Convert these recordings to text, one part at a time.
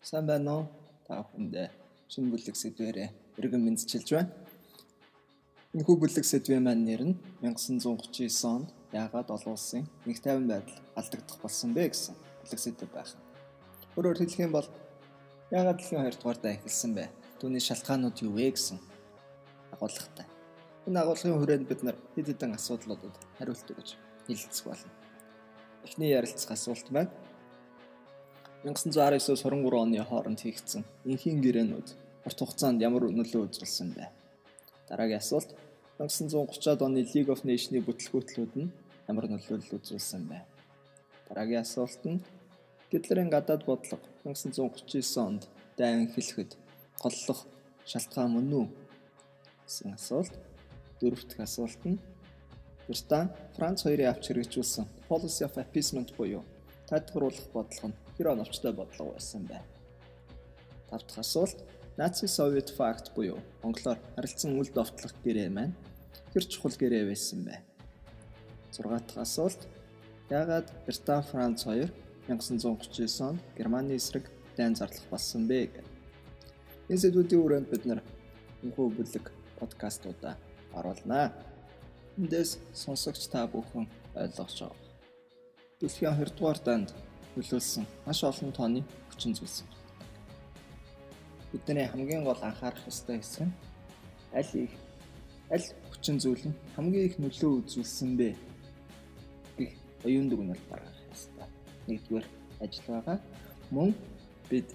Сайн байна уу? Та бүхэндээ шинэ бүлэг сэдвэрээ өргөн мэдчилж байна. Энэ хүү бүлэг сэдвийн маань нэр нь 1939 онд яагаад олон улсын нэг тайван байдал алдагдах болсон бэ гэсэн бүлэг сэдв байх. Өөрөөр хэлэх юм бол яагаад дэлхийн 2 дугаардаа эхэлсэн бэ? Түүний шалтгаанууд юу вэ гэсэн агуулгатай. Энэ агуулгын хүрээнд бид нар хэд хэдэн асуудлуудад хариулт өгж хэлэлцэх болно. Эхний ярилцах асуулт маань 1919-с 23 оны хооронд хийгдсэн энхийн гэрээнүүд урт хугацаанд ямар нөлөө үзүүлсэн бэ? Дараагийн асуулт 1930-ад оны League of Nations-ийн бүтлгүүтлүүд нь ямар нөлөөлөл үзүүлсэн бэ? Дараагийн асуулт нь Гитлерийн гадаад бодлого 1939 онд дайн хэлэхэд голлох шалтгаан мөн үү? гэсэн асуулт. Дөрөв дэх асуулт нь Британи Франц хоёрын авч хэрэгжүүлсэн policy of appeasement буюу тайлбарлах бодлого нь хэр оновчтой бодлого байсан бэ? Тав дахь асуулт Наци Совет факт буюу монголоор харилцан үл довтлох гэрээ маань хэр чухал гэрээ байсан бэ? 6 дахь асуулт яагаад Британи Франц хоёр 1939 онд Германы эсрэг дайн зарлах болсон бэ гэх. Энэ сэдвүүдийн хүрээнд бид нар энэхүү бүлэг подкастуудаа оруулнаа. Эндээс сонсогч та бүхэн ойлгож байгаа. Дэлхийн 2 дугаар данд нөлөөлсөн маш олон тооны хүчин зүйлс. Бидний хамгийн гол анхаарах ёстой хэсэг нь аль их аль хүчин зүйл нь хамгийн их нөлөө үзүүлсэн бэ гэх оюун дүгнэлт гаргах ёстой. Нэгдүгээр ажил байгаа. Мөн бид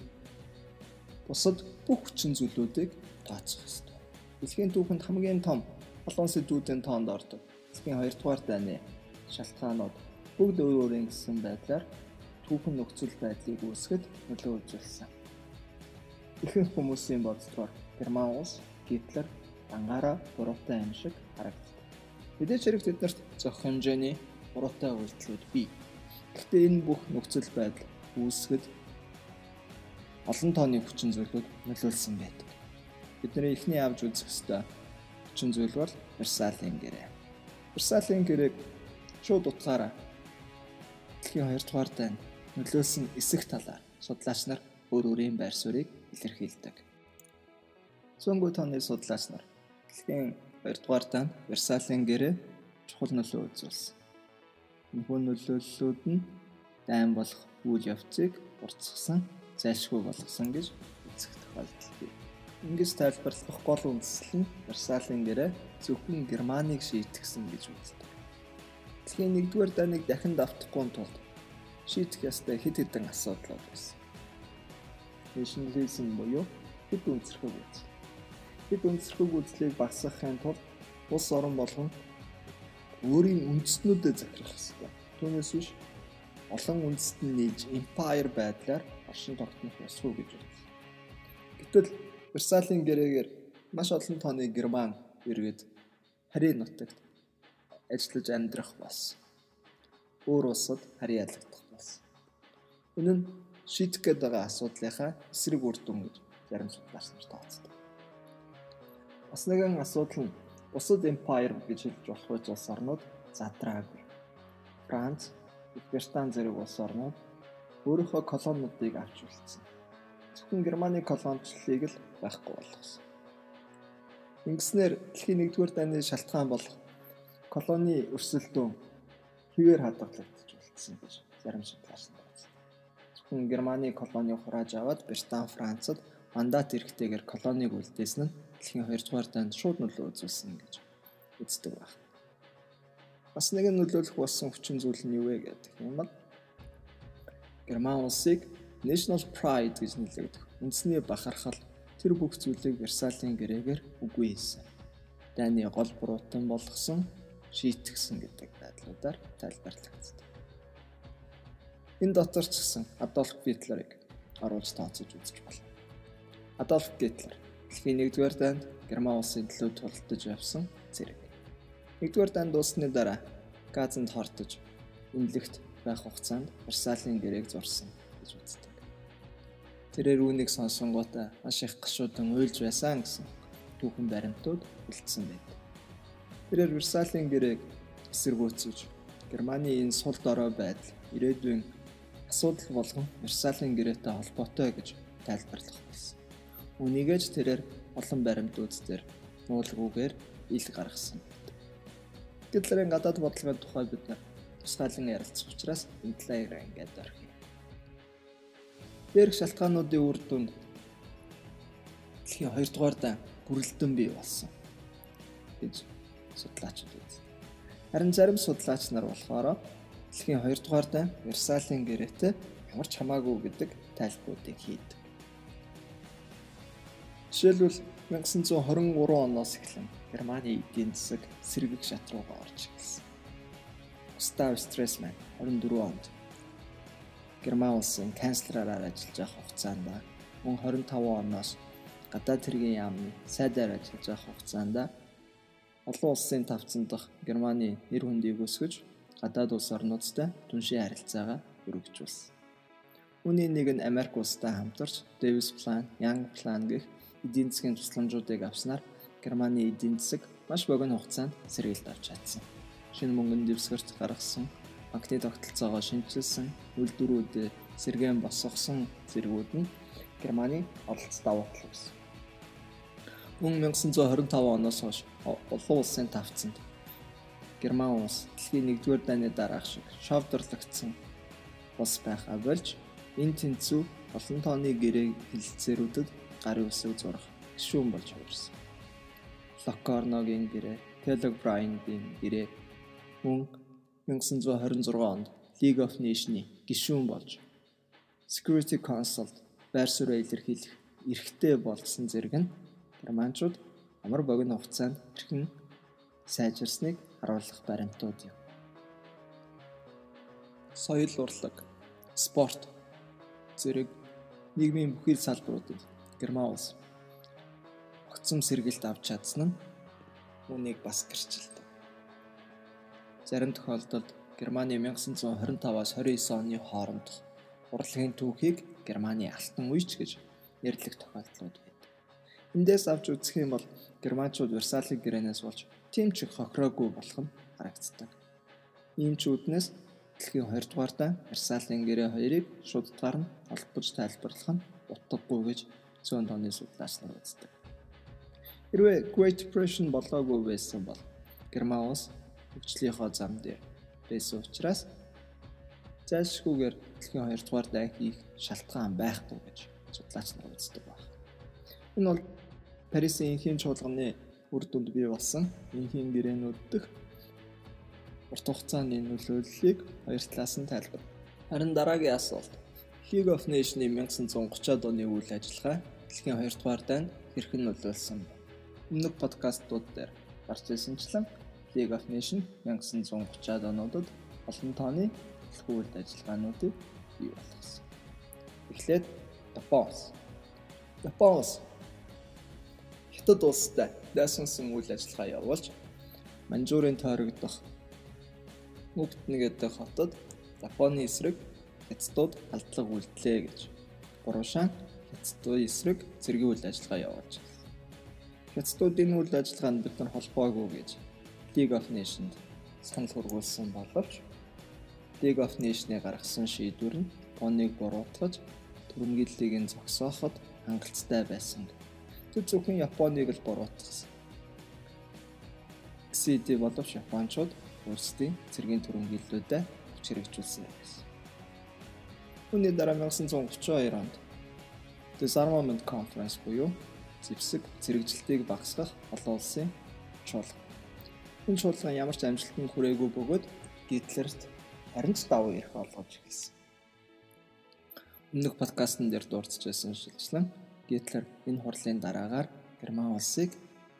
бусад бүх хүчин зүйлүүдийг тооцох ёстой. Дэлхийн түүхэнд хамгийн том олон сэдвүүдийн тоонд ордог. Дэлхийн 2 дугаар дайны шалтгаанууд бүгд өөр өөрийн гэсэн байдлаар түүхэн нөхцөл байдлыг үүсгэд нөлөө үзүүлсэн. Ихэнх хүмүүсийн боддгоор Герман улс Гитлер дангаараа буруутай юм шиг харагддаг. Мэдээж хэрэг тэднэрт зөх хэмжээний буруутай үйлдэлүүд бий. Гэхдээ энэ бүх нөхцөл байдал үүсгэд олон тооны хүчин зүйлүүд нөлөөлсөн байдаг. Бидний эхний авч үзэх ёстой хүчин зүйл бол Версалийн гэрээ. Версалийн гэрээг шууд утгаараа дэлхийн 2 дугаар дайнд нөлөөсөн эсэх талаар судлаач нар өөр өөрийн байр суурийг илэрхийлдэг. Цөөнгөө тооны судлаач нар дэлхийн 2 дугаар даанд Версалийн гэрээ чухал нөлөө үзүүлсэн. Энэхүү нөлөөллүүд нь дайн болох үйл явцыг уртсгсан, зайлшгүй болгосон гэж үзэх тохиолдол бий. Ингээс тайлбарлах гол үндэслэл нь Версалийн гэрээ зөвхөн Германыг шийтгсэн гэж үздэг. Дэлхийн 1-р дайныг дахин давтахгүй тулд шийдэх ёстой хэд хэдэн асуудлууд байсан. Nationalism буюу хэд үндэслэх үзэл. Хэд үндэслэх үзлийг багасгахын тулд улс орон болгон өөрийн үндэстнүүдэд захирах ёстой. Түүнээс биш олон үндэстэн нийж empire байдлаар оршин тогтнох ёсгүй гэж байна. Гэтэл Версалийн гэрээгээр маш олон тооны герман иргэд харийн нутагт ажиллаж амьдрах болсон. Өөр улсад харийн ялагдах Энэ нь шийдэх гээд байгаа асуудлынхаа эсрэг үр дүн гэж зарим судлаач нар тооцдог. Бас нэгэн асуудал нь бусад empire гэж хэлж болох үйл улс орнууд задраагүй. Франц, Британи зэрэг улс орнууд өөрийнхөө колониудыг авч үлдсэн. Зөвхөн Германы колоничлалыг л байхгүй болгосон. Ингэснээр дэлхийн 1-р дайны шалтгаан болох колони өрсөлдөөн хിവэр хадгалагдчих үлдсэн гэж зарим судлаач нар хүн Германы колони хурааж аваад Британи Францад мандат эрхтэйгээр колониг үлдээсэн нь дэлхийн 2 дугаар дайнд шууд нөлөө үзүүлсэн гэж үздэг байна. Бас нэгэн нөлөөлөх болсон хүчин зүйл нь юу вэ гэдэг юм бол Герман улсыг national pride гэж нэлээдэг. Үндэсний бахархал тэр бүх зүйлийг Версалийн гэрээгээр үгүй хийсэн. Дайны гол буруутан болгосон шийтгсэн гэдэг байдлуудаар тайлбарлагддаг. Энэ дотор ч гэсэн Адольф Гитлерийг оруулж тооцож үзэж байна. Адольф Гитлер дэлхийн 1-р дайнд Герман улсын төлөө тулдаж явсан зэрэг. 1-р дайнд дуусны дараа газанд хортож үнэлэгт байх хугацаанд Версалийн гэрээг зурсан гэж үздэг. Тэрээр үүнийг сонсонгуудаа маш их гашуудан уйлж байсан гэсэн түүхэн баримтууд үлдсэн байдаг. Тэрээр Версалийн гэрээг эсэргүүцэж Германы энэ сул дорой байдал ирээдүйн асуудал болгон Версалийн гэрээтэй холбоотой гэж тайлбарлах байсан. Үнийгэж тэрээр олон баримтууд дээр нуулгүйгээр ил гаргасан. Гитлерийн гадаад бодлогын тухай бид тусгайлан ярилцах учраас энэ талаар ингээд орхив. Дээрх шалтгаануудын үр дүнд дэлхийн 2 дугаар дан бүрэлдэн бий болсон гэж судлаачид үзсэн. Харин зарим судлаач нар болохоор дэлхийн 2 дугаар дан Версалийн гэрээтэй ямар ч хамаагүй гэдэг тайлбаруудыг хийдэг. Жишээлбэл 1923 оноос эхлэн Германы эдийн засаг сэргэг шат руугаа орж ирсэн. Густав Стрессман 24 онд Герман улсын канцлераар ажиллаж байх хугацаанд мөн 25 оноос гадаад хэргийн яамны сайдаар ажиллаж байх хугацаанд олон улсын тавцан дахь Германы нэр хүндийг өсгөж гадаад улс орнуудтай түншийн харилцаагаа өргөжүүлсэн. Үүний нэг нь Америк улстай хамтарч Davis Plan, Young Plan гэх эдийн засгийн тусламжуудыг авснаар Германы эдийн засаг маш богино хугацаанд сэргийлт авч чадсан. Шинэ мөнгөнд дэвсгэрч гаргасан, банкны тогтолцоогоо шинжилсэн, үйлдвэрүүд сэргээн босгосон зэргүүд нь Германы оролцоо давуу тал байсан. Мөн 1925 оноос хойш олон улсын тавцанд Герман улс дэлхийн 1-р дайны дараах шиг шовдрлогдсон улс байхаа болж энэ тэнцүү олон тооны гэрээ хилцээрүүдэд гарын үсэг зурах гишүүн болж хувирсан. Локорногийн гэрээ, Kellogg Bryan-ийн гэрээ мөн 1926 онд League of Nations-ийн гишүүн болж Security Council байр суурь илэрхийлэх эрхтэй болсон зэрэг нь германчууд амар богино хугацаанд хэрхэн сайжирсныг харуулах баримтууд юм. Соёл урлаг, спорт зэрэг нийгмийн бүхий салбаруудад Герман улс огцом сэргэлт авч чадсан нь үүнийг бас гэрчилдэг. Зарим тохиолдолд Германы 1925-аас 29 оны хооронд урлагийн түүхийг Германы алтан үеч гэж нэрлэх тохиолдлууд байдаг. Эндээс авч үзэх юм бол германчууд Версалийн гэрээнээс болж тийм ч хохироогүй болох нь харагддаг. Ийм ч үднээс дэлхийн 2 дугаартаа Версалийн гэрээ хоёрыг шуудтгаар нь холбож тайлбарлах нь утгагүй гэж зүүн тооны судлаач нар үздэг. Хэрвээ Great Depression болоогүй байсан бол Герман улс хөгжлийнхөө зам дээр байсан учраас зайлшгүйгээр дэлхийн 2 дугаар дай хийх шалтгаан байхгүй гэж судлаач нар үздэг байна. Энэ бол Парисын инхийн чуулганы үр дүнд бий болсон инхийн гэрээнүүд дэх урт хугацааны нөлөөллийг хоёр талаас нь тайлбар. Харин дараагийн асуулт League of Nations-ийн 1930-ад оны үйл ажиллагаа дэлхийн 2 дугаар дайнд хэрхэн нөлөөлсөн бэ? Өмнөх подкастууд дээр гарч ирсэнчлэн League of Nations 1930-ад онуудад олон тооны дэлхийн үйл ажиллагаануудыг бий болгосон. Эхлээд Японоос. Японоос Хятад улстай дайсансан үйл ажиллагаа явуулж Манжуурын тойрогдох Нүбтэн гэдэг хотод Японы эсрэг хятадууд халдлага үйлдлээ гэж буруушаан хятадын эсрэг зэргийн үйл ажиллагаа явуулж байна. Хятадуудын үйл ажиллагаанд бид нар холбоогүй гэж League of Nations санал хургуулсан боловч League of Nations-ы гаргасан шийдвэр нь Японыг буруутгаж түрэмгийллийг нь зогсооход хангалттай байсан. Тэр зөвхөн Японыг л буруутгасан. XCD боловч Япончууд өөрсдийн цэргийн түрэмгийллүүдэд хүч хэрэгжүүлсэн байсан. Үүний дараа 1932 онд Disarmament Conference буюу зэвсэг зэрэгжилтийг багасгах олон улсын чуулга. Энэ чуулган ямар ч амжилтанд хүрээгүй бөгөөд Гитлерт харин ч давуу ирэх олгож эхэлсэн. Өмнөх подкастн дээр дурдчихсан шилжлэн Гитлер энэ хурлын дараагаар Герман улсыг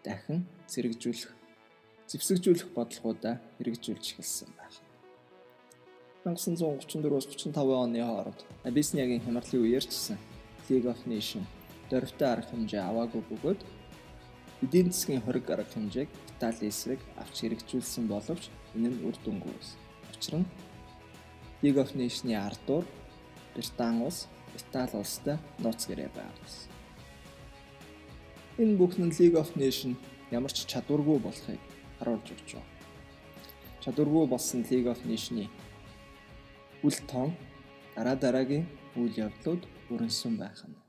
дахин зэрэгжүүлэх, зэвсэгжүүлэх бодлогоудаа хэрэгжүүлж эхэлсэн байна. 1934-с 35 оны хооронд Абиссиниагийн хямралын үеэр ч гэсэн League of Nations дөрвтэй арга хэмжээ аваагүй бөгөөд эдийн засгийн хориг арга хэмжээг Италийн эсрэг авч хэрэгжүүлсэн боловч энэ нь үр дүнгүй байсан. Учир нь League of Nations-ы ардуур Британи улс Итали улстай нууц гэрээ байгуулсан. Энэ бүхэн League of Nations ямар ч чадваргүй болохыг харуулж өгч байна. Чадваргүй болсон League of Nations-ы үл тоон дараа дараагийн үйл явдлууд өрнсөн байх нь.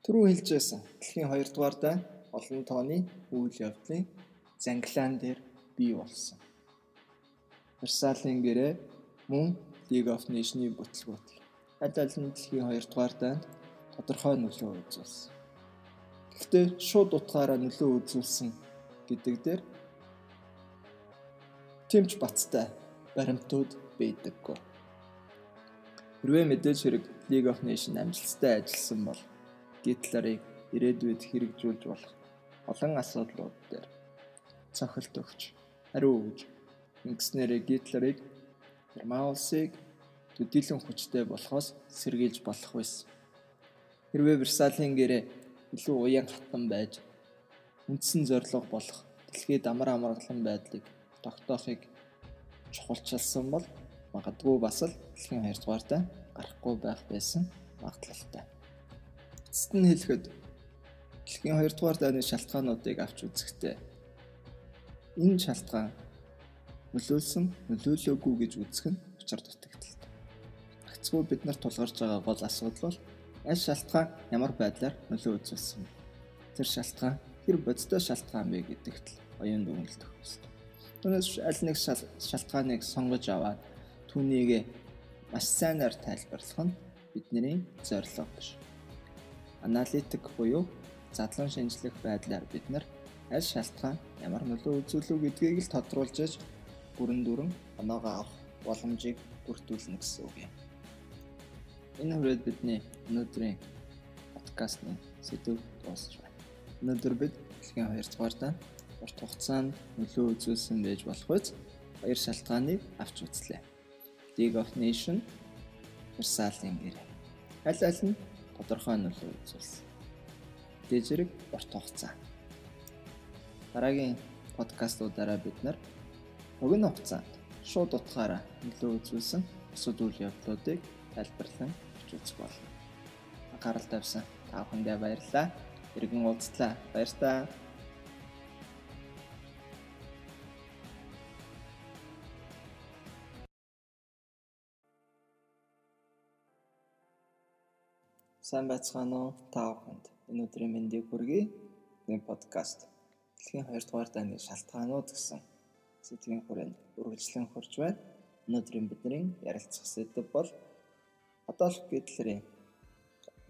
Түрүү хэлжсэн дэлхийн 2 дугаар дайн олон тооны үйл явдлын занглаан дээр бий болсон. Версалийн гэрээ мөн League of Nations-ийн бүтлгүүт аль аль нь дэлхийн 2 дугаар дайнд тодорхой нөлөө үзүүлсэн. Гэхдээ шууд утгаараа нөлөө үзүүлсэн гэдэг дээр тэмч бацтай баримтууд байдаггүй. Хэрвээ мэдээж хэрэг League of Nations амжилттай ажилласан бол Гитлерийг ирээдүйд хэрэгжүүлж болох олон асуудлууд дээр цохилт өгч хариу өгж ингэснээрээ Гитлерийг Герман улсыг төдийлөн хүчтэй болохоос сэргийлж болох байсан. Хэрвээ Версалийн гэрээ илүү уян хатан байж үндсэн зорилго болох дэлхийд амар амгалан байдлыг тогтоохыг чухалчилсан бол магадгүй бас л дэлхийн 2 дугаартай гарахгүй байх байсан магадлалтай. Эцэст нь хэлэхэд дэлхийн 2 дугаар дайны шалтгаануудыг авч үзэхдээ энэ шалтгаан нөлөөлсөн нөлөөлөөгүй гэж үзэх нь учир дутагдaltaй. Гагцгүй бид нар тулгарч байгаа гол асуудал бол аль шалтгаан ямар байдлаар нөлөө үзүүлсэн бэ? Тэр шалтгаан хэр бодиттой шалтгаан бэ гэдэгт л оюун дүгнэлт өгөх ёстой. Түүнээс аль нэг шалтгааныг сонгож аваад түүнийг маш сайнаар тайлбарлах нь бидний зорилго биш. Аналитик буюу задлан шинжлэх байдлаар бид нар аль шалтгаан ямар нөлөө үзүүлв гэдгийг л тодруулж аж бүрэн дүрэн оноогоо авах боломжийг бүрдүүлнэ гэсэн үг юм. Энэ хүрээд бидний өнөөдрийн подкастны сэдв дуусч байна. Өнөөдөр бид дэлхийн 2 дугаар дан урт хугацаанд нөлөө үзүүлсэн байж болох үз хоёр шалтгааныг авч үзлээ. League of Nations Версалийн гэр. Аль аль нь тодорхой нөлөө үзүүлсэн. Дээд зэрэг урт хугацаа. Дараагийн подкастуудаараа бид нар өгөн хугацаанд шууд утгаараа нөлөө үзүүлсэн үйл явдлуудыг тайлбарлан өгч үзэх болно. Анхаарал тавьсан та бүхэндээ баярлалаа. Иргэн уулзлаа. Баярлалаа. Сайн байцгаана уу та бүхэнд. Энэ өдрийн мэндийг хүргэе. Энэ подкаст дэлхийн 2 дугаар дайны шалтгаанууд гэсэн сэдвийн хүрээнд үргэлжлэн хурж байна. Өнөөдрийн бидний ярилцах сэдэв бол Адольф Гитлерийн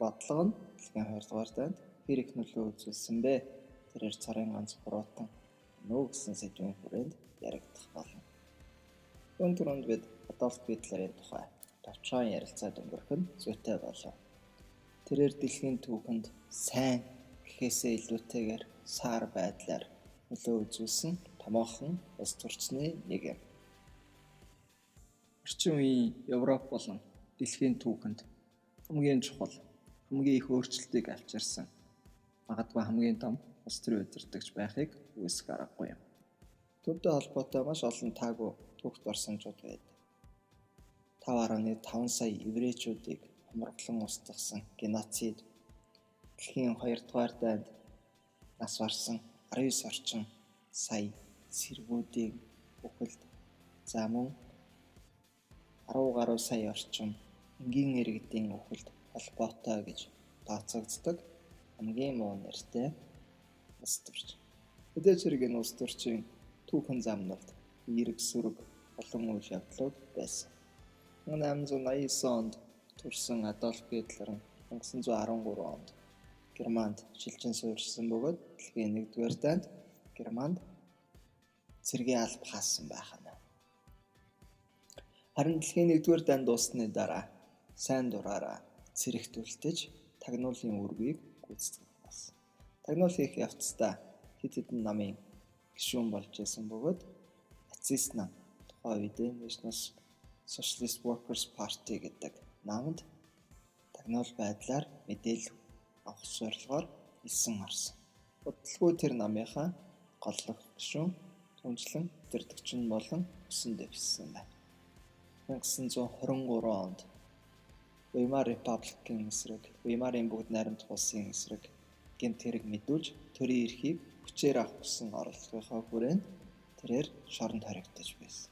бодлого нь дэлхийн 2 дугаар дайнд хэр их нөлөө үзүүлсэн бэ? Тэрээр царын ганц хуруутан нөө гэсэн сэдвийн хүрээнд яригдах болно. Үүн түрүүнд бид Адольф Гитлерийн тухай товчхон ярилцаад өнгөрөх нь зүйтэй болов Тэрээр дэлхийн түүхэнд сайн гэхээсээ илүүтэйгээр саар байдлаар нөлөө үзүүлсэн томоохон улс төрчны нэг юм. Орчин үеийн Европ болон дэлхийн түүхэнд хамгийн чухал, хамгийн их өөрчлөлтийг авчирсан магадгүй хамгийн том улс төр удирдахч байхыг үүсэх аргагүй юм. Түүнтэй холбоотой маш олон таагүй түүхт орсончууд байдаг. 5.5 сая еврейчүүдийг хамраглан устгасан геноцид дэлхийн 2 дугаар дайнд нас барсан 19 орчим сая сэргүүдийн бүхэлд за мөн 10 гаруй сая орчим энгийн иргэдийн бүхэлд холбоотой гэж тооцогддог хамгийн муу нэртэй ус төрч. Хэрэг энэ ус төрчийн түүхэн замнууд эрг сүрэг олон үйл явдлууд байсан. 1889 онд төрсэн Адольф Гитлер нь 1913 онд Германд шилжин суурьшсан бөгөөд дэлхийн 1-р дайнд Германд цэргийн алба хаасан байх нь. Харин дэлхийн 1-р дайнд дуусны дараа сайн дураараа цэрэгт үлдэж тагнуулын үргийг гүйцэтгэх болсон. Тагнуул хийх явцдаа хэд хэдэн намын гишүүн болж исэн бөгөөд нацист нам тухайн үед National Socialist Workers Party гэдэг намд тагнуул байдлаар мэдээлэл авах зорилгоор илсэн орсон. Бодлого тэр намынхаа голлох гишүүн түнжлэн өдөртөгч нь болон өсөн дэвссэн байна. 1923 онд Weimar Republic-ийн эсрэг, Weimar-ийн бүгд найрамдах улсын эсрэг гэмт хэрэг мэдүүлж төрийн эрхийг хүчээр авах гэсэн оролдлогынхоо хүрээнд тэрээр шоронд хоригдож байсан.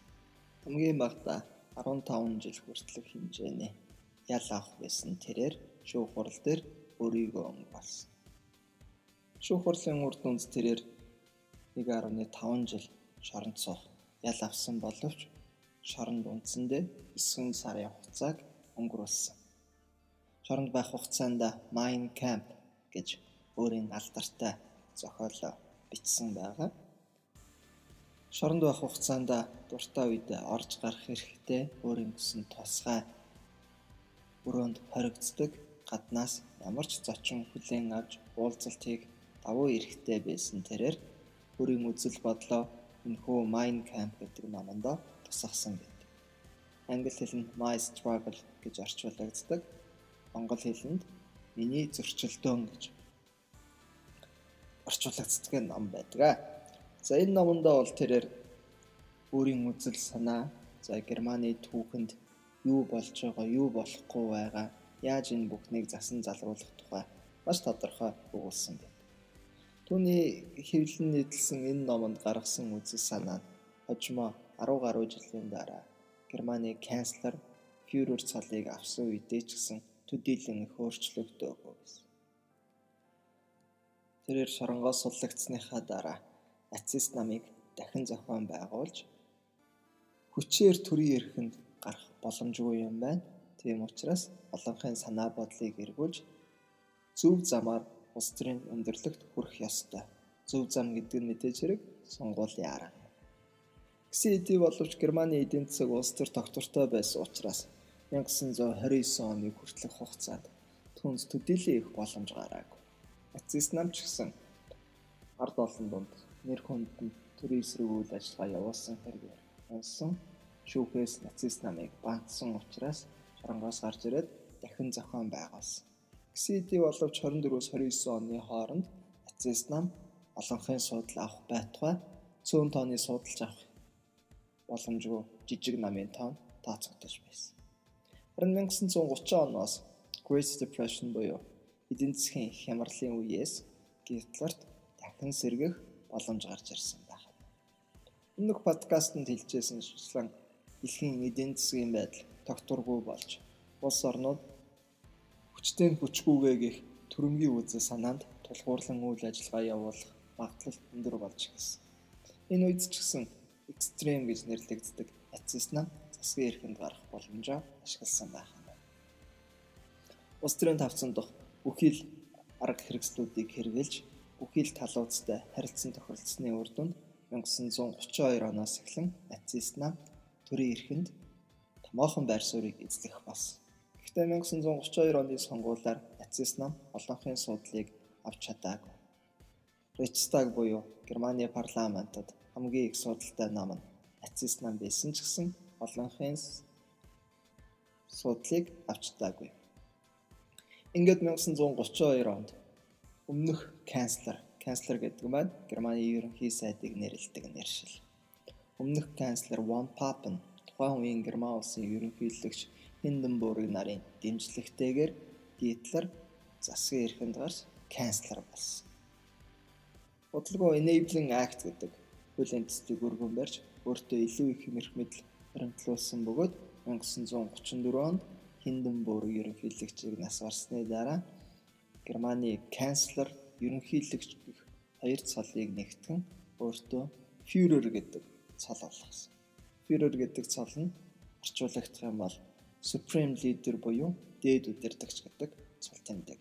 Хамгийн багадаа 15 жил хүртэлх хэмжээний ял авах байсан тэрээр шүүх хурал дээр өөрийгөө өнгөрүүлсэн. Шүүх хурлын үр дүнд тэрээр 1.5 жил шоронд суух ял авсан боловч шоронд үндсэндээ 9 сарын хугацааг өнгөрүүлсэн. Шоронд байх хугацаанд Mein Camp гэж өөрийн алдартай зохиолоо бичсэн байгаа. Шоронд байх хугацаанд дуртай үед орж гарах хэрэгтэй өөрийн гэсэн тусгай өрөөнд хоригддаг гаднаас ямар ч зочин хүлээн авч уулзалтыг давуу эрэхтэй байсан тэрээр өөрийн үзэл бодлоо энэхүү Mein Camp гэдэг номонд тусгасан байдаг. Англи хэлэнд My Struggle гэж орчуулагддаг. Монгол хэлэнд Миний зөрчилдөөн гэж орчуулагддаг ном байдаг. За энэ номонд бол тэрээр өөрийн үзэл санаа за Германы түүхэнд юу болж байгаа, юу болохгүй байгаа, яаж энэ бүхнийг засан залруулах тухай маш тодорхой өгүүлсэн байна. Түүний хэвлэн нийтлсэн энэ номонд гаргасан үзэл санаа нь хожимо 10 гаруй жилийн дараа Германы канцлер Фюрер цалыг авсан үедээ ч гэсэн төдийлөн их өөрчлөгдөөгүй гэсэн. Тэрээр шоронгоос суллагдсныхаа дараа нацист намыг дахин зохион байгуулж хүчээр төрийн эрхэнд гарах боломжгүй юм байна. Тийм учраас олонхын санаа бодлыг эргүүлж зөв замаар улс төрийн өндөрлөгт хүрэх ёстой. Зөв зам гэдэг нь мэдээж хэрэг сонгуулийн арга. Гэсэн хэдий боловч Германы эдийн засаг улс төр тогтвортой байсан учраас 1929 оны хүртэлх хугацаанд түнс төдийлөн их боломж гараагүй. Нацист нам ч гэсэн ард олон дунд нэр хүнд төрийн эсрэг үйл ажиллагаа явуулсан хэрэгээр онсон шүүхээс нацист намыг бантсан учраас шоронгоос гарч ирээд дахин зохион байгуулсан. Хэдий боловч 24-с 29 оны хооронд нацист нам олонхын суудал авах байтугай цөөн тооны судалж авах боломжгүй жижиг намын тоон тооцогдож байсан. Харин 1930 оноос Great Depression буюу эдийн засгийн хямралын үеэс Гитлерт дахин сэргэх боломж гарч ирсэн байна. Өмнөх подкастт хэлжсэн шуслан дэлхийн эдийн засгийн байдал тогтворгүй болж улс орнууд хүчтэй хүчгүйгээ гэх төрөнгийн үзэл санаанд тулгуурлан үйл ажиллагаа явуулах магадлал өндөр болж гисэн. Энэ үед ч гэсэн экстрем гэж нэрлэгддэг нацист нам засгийн эрхэнд гарах боломжоо ашигласан байх юм байна. Улс төрийн тавцан дох бүхий л арга хэрэгслүүдийг хэрэгжилж бүхий л талуудтай харилцан тохиролцсны үр дүнд 1932 оноос эхлэн нацист нам төрийн эрхэнд томоохон байр суурийг эзлэх болсон. Гэхдээ 1932 оны сонгуулиар нацист нам олонхын суудлыг авч чадаагүй. Рейхстаг буюу Германы парламентод хамгийн их судалтай нам нь нацист нам байсан ч гэсэн олонхын судлыг авч чадаагүй. Ингээд 1932 онд өмнөх канцлер, канцлер гэдэг нь Германы ерөнхий сайдыг нэрлэдэг нэршил. Өмнөх канцлер Von Papen тухайн үеийн Герман улсын ерөнхийлөгч Hindenburg нарын дэмжлэгтэйгээр Гитлер засгийн эрхэнд гарч канцлер болсон. Бодлого Enabling Act гэдэг хуулийн төслийг өргөн барьж өөртөө илүү их хэмэрх мэдл баримтлуулсан бөгөөд 1934 онд Hindenburg ерөнхийлөгчийг нас барсны дараа Германы канцлер ерөнхийлөгч гэх хоёр цолыг нэгтгэн өөртөө Führer гэдэг цол болгосон. Führer гэдэг цол нь орчуулагдах юм бол Supreme Leader буюу дээд удирдагч гэдэг цол тэмдэг.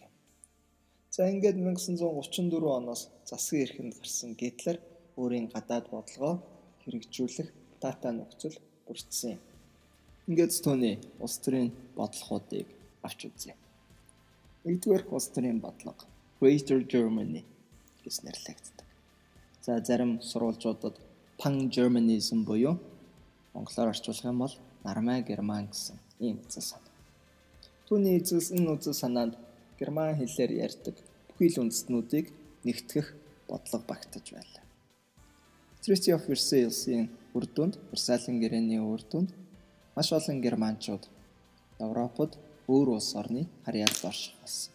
За ингээд 1934 оноос засгийн эрхэнд гарсан Гитлер өөрийн гадаад бодлогоо хэрэгжүүлэх дата нөхцөл бүрдсэн юм. Ингээд тооны улс төрийн бодлогоодыг авч үзье. Нэгдүгээр улс төрийн бодлого Greater Germany гэж нэрлэгддэг. За зарим сурвалжуудад Pan Germanism буюу монголоор орчуулах юм бол Нармай Герман гэсэн ийм үзэл санаа. Түүний эзэс энэ үзэл санаанд герман хэлээр ярьдаг бүхий л үндэстнүүдийг нэгтгэх бодлого багтаж байлаа. Treaty of Versailles-ийн үр дүнд Версалийн гэрээний үр дүнд маш олон германчууд Европод өөр улс орны харьяалд орших болсон.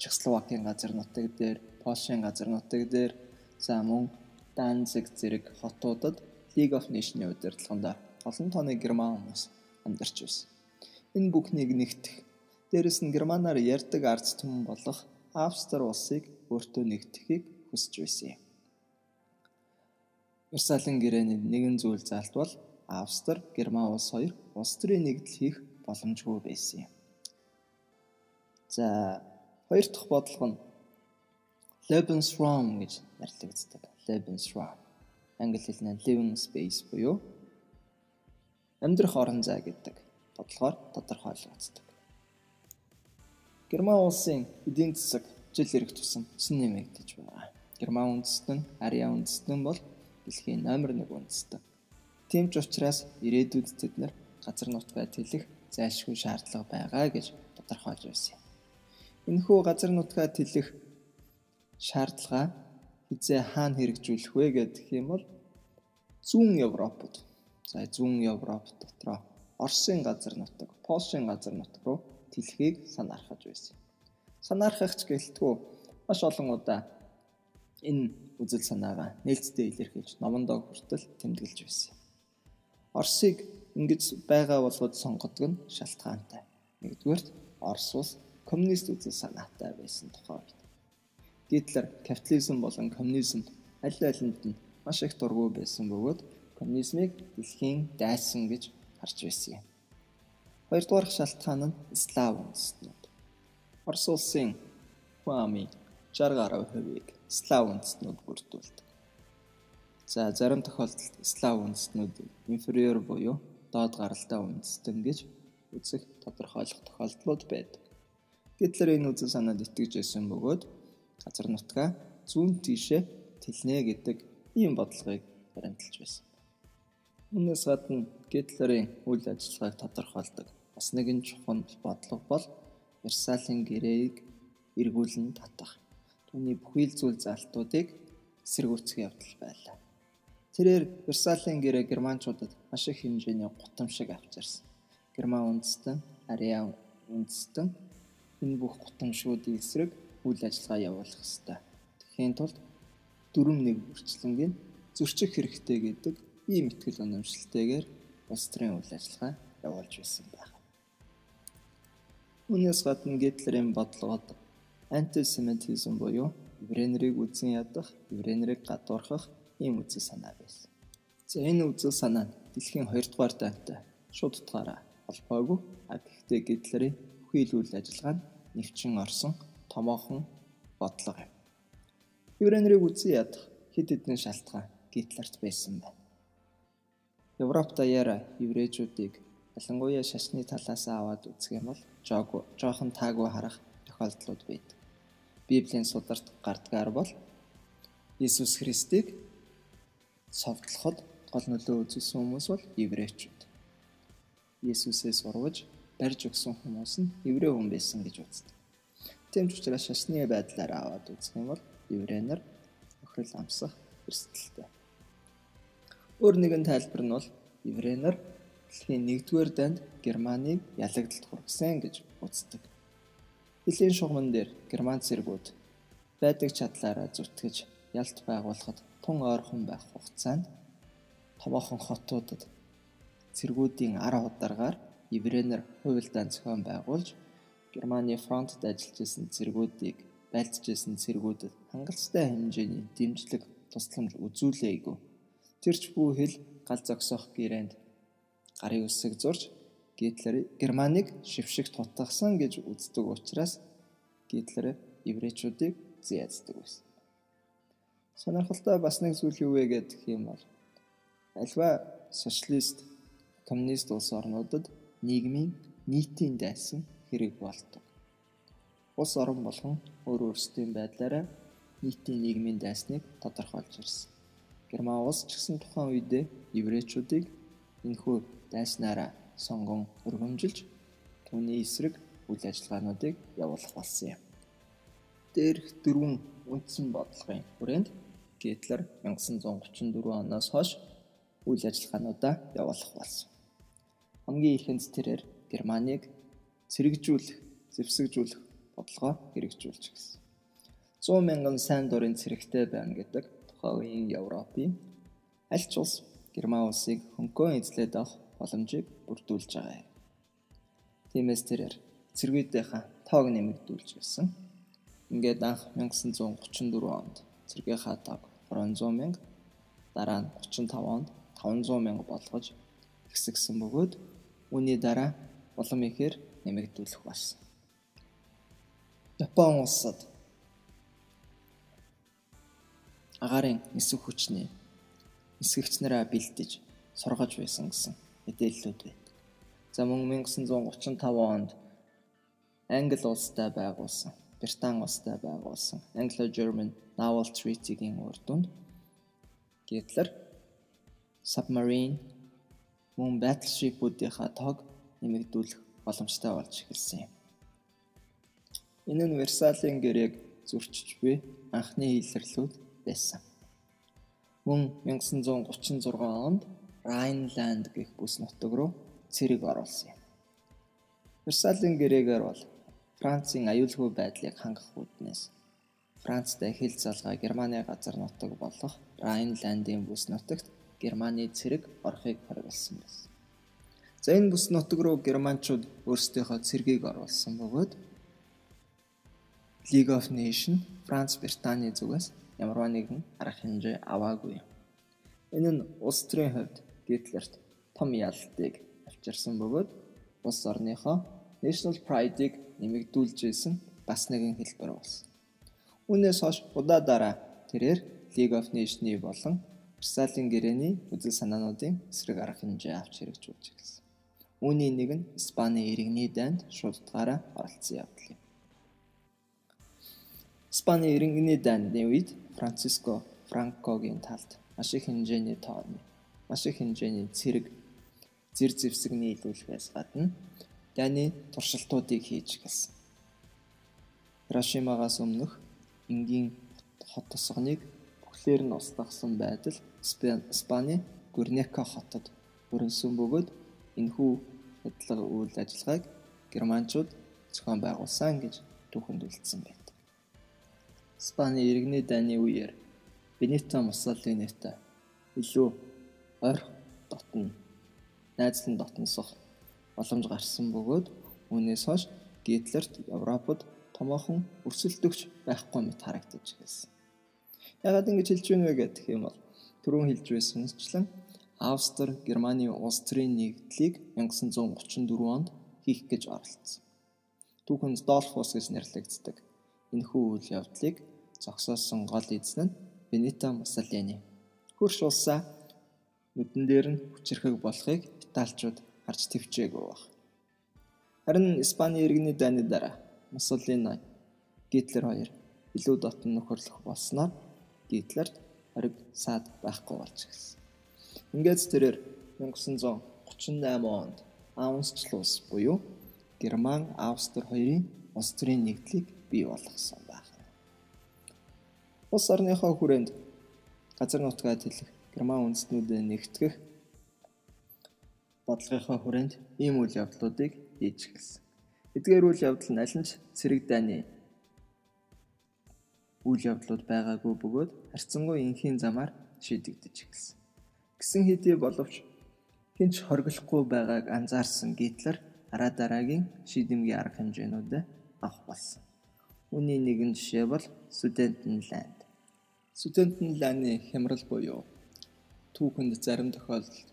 Чехословакийн газар нутаг дээр, Польшийн газар нутаг дээр за мөн Данзиг зэрэг хотуудад League of Nations-ийн удирдлаганд олон тооны герман хүмүүс амьдарч байсан. Энэ бүхнийг нэгтгэх Дээрэс нь германаар ярьдаг арц түмэн болох Австри улсыг өөртөө нэгтгэхийг хүсэж байсан юм. Версалийн гэрээний нэгэн зүйл залтвал Австри, Герман улс хоёр улс төрийн нэгдэл хийх боломжгүй байсан юм. За хоёр дахь бодлого нь Lebensraum гэж нэрлэгддэг. Lebensraum. Англи хэлнээр living space буюу амьдрах орон зай гэдэг бодлогоор тодорхойлогддог. Герман улсын эдийн засаг жил ирэх тусам өсөн нэмэгдэж байна. Герман үндэстэн, Ариа үндэстэн бол дэлхийн номер 1 үндэстэн. Тийм ч учраас ирээдүйд тэд нар газар нутгаа тэлэх зайлшгүй шаардлага байгаа гэж тодорхойлж байсан юм. Энэхүү газар нутгаа тэлэх шаардлага хизээ хаана хэрэгжүүлэх вэ гэх юм бол зүүн Европод. За зүүн Европ дотроо Оросын газар нутаг, Польшийн газар нутаг руу тэлхийг санаархаж байсан. Санаархагч гэлтгүү маш олон удаа энэ үзэл санаагаа нээлттэй илэрхийлж номондоо хүртэл тэмдэглэж байсан. Орсыг ингэж байгаа болгоод сонгодог нь шалтгаантай. Нэгдүгээрт Орос улс коммунист үзэл санаатай байсан тухай бит. Гитлер капитализм болон коммунизм аль алинд нь маш их дургүй байсан бөгөөд коммунизмыг дэлхийн дайсан гэж харж байсан юм. Хоёрдугаар шалтгаан нь слав үндэстнүүд. Орос улсын хүн амын 60-70%-ийг слав үндэстнүүд бүрдүүлдэг. За зарим тохиолдолд слав үндэстнүүд инфериор буюу доод гаралтай үндэстэн гэж үзэх тодорхойлох тохиолдлууд байдаг. Гитлер энэ үзэн санаанд итгэж байсан бөгөөд газар нутгаа зүүн тийшээ тэлнэ гэдэг ийм бодлогыг баримталж байсан. Үүнээс гадна Гитлерийн үйл ажиллагааг тодорхойлдог бас нэгэн чухал бодлого бол Версалийн гэрээг эргүүлэн татах Түүний бүхий л зүйл залтуудыг эсэргүүцэх явдал байлаа. Тэрээр Версалийн гэрээ германчуудад маш их хэмжээний гутамшиг авчирсан. Герман үндэстэн, Ариа үндэстэн энэ бүх гутамшгуудын эсрэг үйл ажиллагаа явуулах ёстой. Тэгэхийн тулд дөрөв нэг бүрчлэнгийн зөрчих хэрэгтэй гэдэг ийм ихтгэл үнэмшилтэйгээр улс төрийн үйл ажиллагаа явуулж байсан байна. Үүнээс гадна Гитлерийн бодлогод антисемитизм буюу еврейнэрийг үдсэн ядах, еврейнэрийг гадуурхах ийм үзэл санаа байсан. За энэ үзэл санаа нь дэлхийн 2 дугаар дантай шууд утгаараа холбоогүй. А гэхдээ Гитлерийн бүхий л үйл ажиллагаа нь нэвчин орсон томоохон бодлого юм. Еврейнэрийг үдсэн ядах хэд хэдэн шалтгаан Гитлерт байсан байна. Европ даяараа еврейчүүдийг ялангуяа шашны талаас аваад үзэх юм бол жоохон таагүй харах тохиолдлууд байдаг. Библийн сударт гардгаар бол Иесус Христийг совдлоход гол нөлөө үзүүлсэн хүмүүс бол еврейчүүд. Иесусээс урвж барьж өгсөн хүмүүс нь еврей хүн байсан гэж үздэг. Тийм ч учраас шашны байдлаар аваад үзэх юм бол еврей нар охирол амсах эрсдэлтэй. Өөр нэгэн тайлбар нь бол еврей нар дэлхийн 1-р данд Германыг ялагдалт хүргэсэн гэж үздэг. Дэлхийн шугамн дээр Герман цэргүүд байдаг чадлаараа зүтгэж ялт байгуулахад тун ойрхон байх хугацаанд томоохон хотуудад цэргүүдийн ар ударгаар еврейнэр хувилдаан зохион байгуулж Германы фронтод ажиллаж исэн цэргүүдийг байлдж исэн цэргүүдэд хангалттай хэмжээний дэмжлэг тусламж үзүүлээгүй. Тэр ч бүх хэл гал зогсоох гэрээнд гарын үсэг зурж Гитлер Германыг шившиг тутгасан гэж үздэг учраас Гитлер еврейчүүдийг зээздэг байсан. Сонирхолтой бас нэг зүйл юу вэ гэдэг юм бол альва социалист коммунист улс орнуудад нийгмийн нийтийн дайсан хэрэг болдог. Улс орон болгон өөр өөрсдийн байдлаараа нийтийн нийгмийн дайсныг тодорхойлж ирсэн. Герман улс ч гэсэн тухайн үедээ еврейчүүдийг энэхүү дайснаараа сонгон өргөмжилж түүний эсрэг үйл ажиллагаануудыг явуулах болсон юм. Дээрх дөрвөн үндсэн бодлогын хүрээнд Гитлер 1934 оноос хойш үйл ажиллагаануудаа явуулах болсон. Хамгийн ихэнд тэрээр Германыг цэрэгжүүлэх, зэвсэгжүүлэх бодлогоо хэрэгжүүлж гисэн. 100 мянган сайн дурын цэрэгтэй байна гэдэг тухайн Европын аль ч улс Герман улсыг хөнгөн эзлээд авах боломжийг бүрдүүлж байгаа юм. Тиймээс тэрээр цэргүүдийнхаа тоог нэмэгдүүлж байсан. Ингээд анх 1934 онд цэргийнхаа тоог 300 мянга, дараа нь 35 онд 500 мянга болгож ихсгсэн бөгөөд үүний дараа улам ихээр нэмэгдүүлэх болсон. Япон улсад агарын нисэх хүчний нисгэгч нараа бэлдэж сургаж байсан гэсэн мэдээллүүд байна. За мөн 1935 онд Англи улстай байгуулсан, Британи улстай байгуулсан Anglo-German Naval Treaty-гийн үр дүнд Гитлер submarine мөн battleship-уудынхаа тоог нэмэгдүүлэх боломжтой болж эхэлсэн юм. Энэ нь Версалийн гэрээг зөрчиж буй анхны илэрлүүд байсан. Мөн 1936 онд Rhineland гэх бүс нутаг руу цэрэг оруулсан юм. Версалийн гэрээгээр бол Францын аюулгүй байдлыг хангах үүднээс Францтай хил залгаа Германы газар нутаг болох Rhineland-ийн бүс нутагт Германы цэрэг орохыг хориглосон байсан. За энэ бүс нутаг руу германчууд өөрсдийнхөө цэргийг оруулсан бөгөөд League of Nations Франц Британий зүгээс ямарваа нэгэн арга хэмжээ аваагүй. Энэ нь улс төрийн хувьд Гитлерт том ялалтыг авчирсан бөгөөд улс орныхоо National Pride-ыг нэмэгдүүлжсэн бас нэгэн хэлбэр болсон. Үүнээс хойш удаа дараа тэрээр League of Nations-ы болон Версалийн гэрээний үзэл санаануудын эсрэг арга хэмжээ авч хэрэгжүүлж эхэлсэн. Үүний нэг нь Испаний иргэний дайнд шуудтгаараа оролцсон явдал юм. Испаний иргэний дайны үед Франциско Франкогийн талд маш их хэмжээний тооны, маш их хэмжээний цэрэг зэр зэвсэг нийлүүлэхээс гадна дайны туршилтуудыг хийж гэлсэн. Хирошимагаас өмнөх энгийн хот тосгоныг бүхлээр нь устгасан байдал Испани Гүрнека хотод өрнсөн бөгөөд энэхүү бодлого үйл ажиллагааг германчууд зохион байгуулсан гэж түүхэнд үлдсэн байдаг. Испани иргэний дайны үеэр Бенито Муссолинитой илүү ойр дотно найзлан дотносох боломж гарсан бөгөөд үүнээс хойш Гитлерт Европод томоохон өрсөлдөгч байхгүй мэт харагдаж ирсэн. Ягаад ингэж хэлж байна вэ гэх юм бол түрүүн хэлж байсанчлан Австри Германы улс төрийн нэгдлийг 1934 онд хийх гэж оролцсон. Түүхэнд Долфус гэж нэрлэгддэг. Энэхүү үйл явдлыг зогсоосон гол эзэн нь Бенито Муссолини. Хөрш улсаа нүдэн дээр нь хүчрэхэг болохыг Италичууд харж төвчээгүй баг. Харин Испани иргэний дайны дараа Муссолини Гитлер хоёр илүү дотн нөхөрлөх болсноор Гитлерт ориг саад байхгүй болж гисэн. Ингээд тэрээр 1938 онд Аунсчлус буюу Герман Австри хоёрын улс төрийн нэгдлийг бий болгосон байна. Улс орныхоо хүрээнд газар нутгаа тэлэх Герман үндэстнүүдэд нэгтгэх бодлогынхоо хүрээнд ийм үйл явдлуудыг хийж эхэлсэн. Эдгээр үйл явдал нь аль нь ч цэрэг дайны үйл явдлууд байгаагүй бөгөөд харьцангуй энхийн замаар шийдэгдэж эхэлсэн. Гисэн хэдий боловч хинч хоригдлохгүй байгааг анзаарсан Гитлер араа дараагийн шийдэмгий арга хэмжээнүүдэд авах болсон. Үүний нэгэн жишээ бол Sudetenland. Sudetenland-ы хямрал буюу түүхэнд зарим тохиолдолд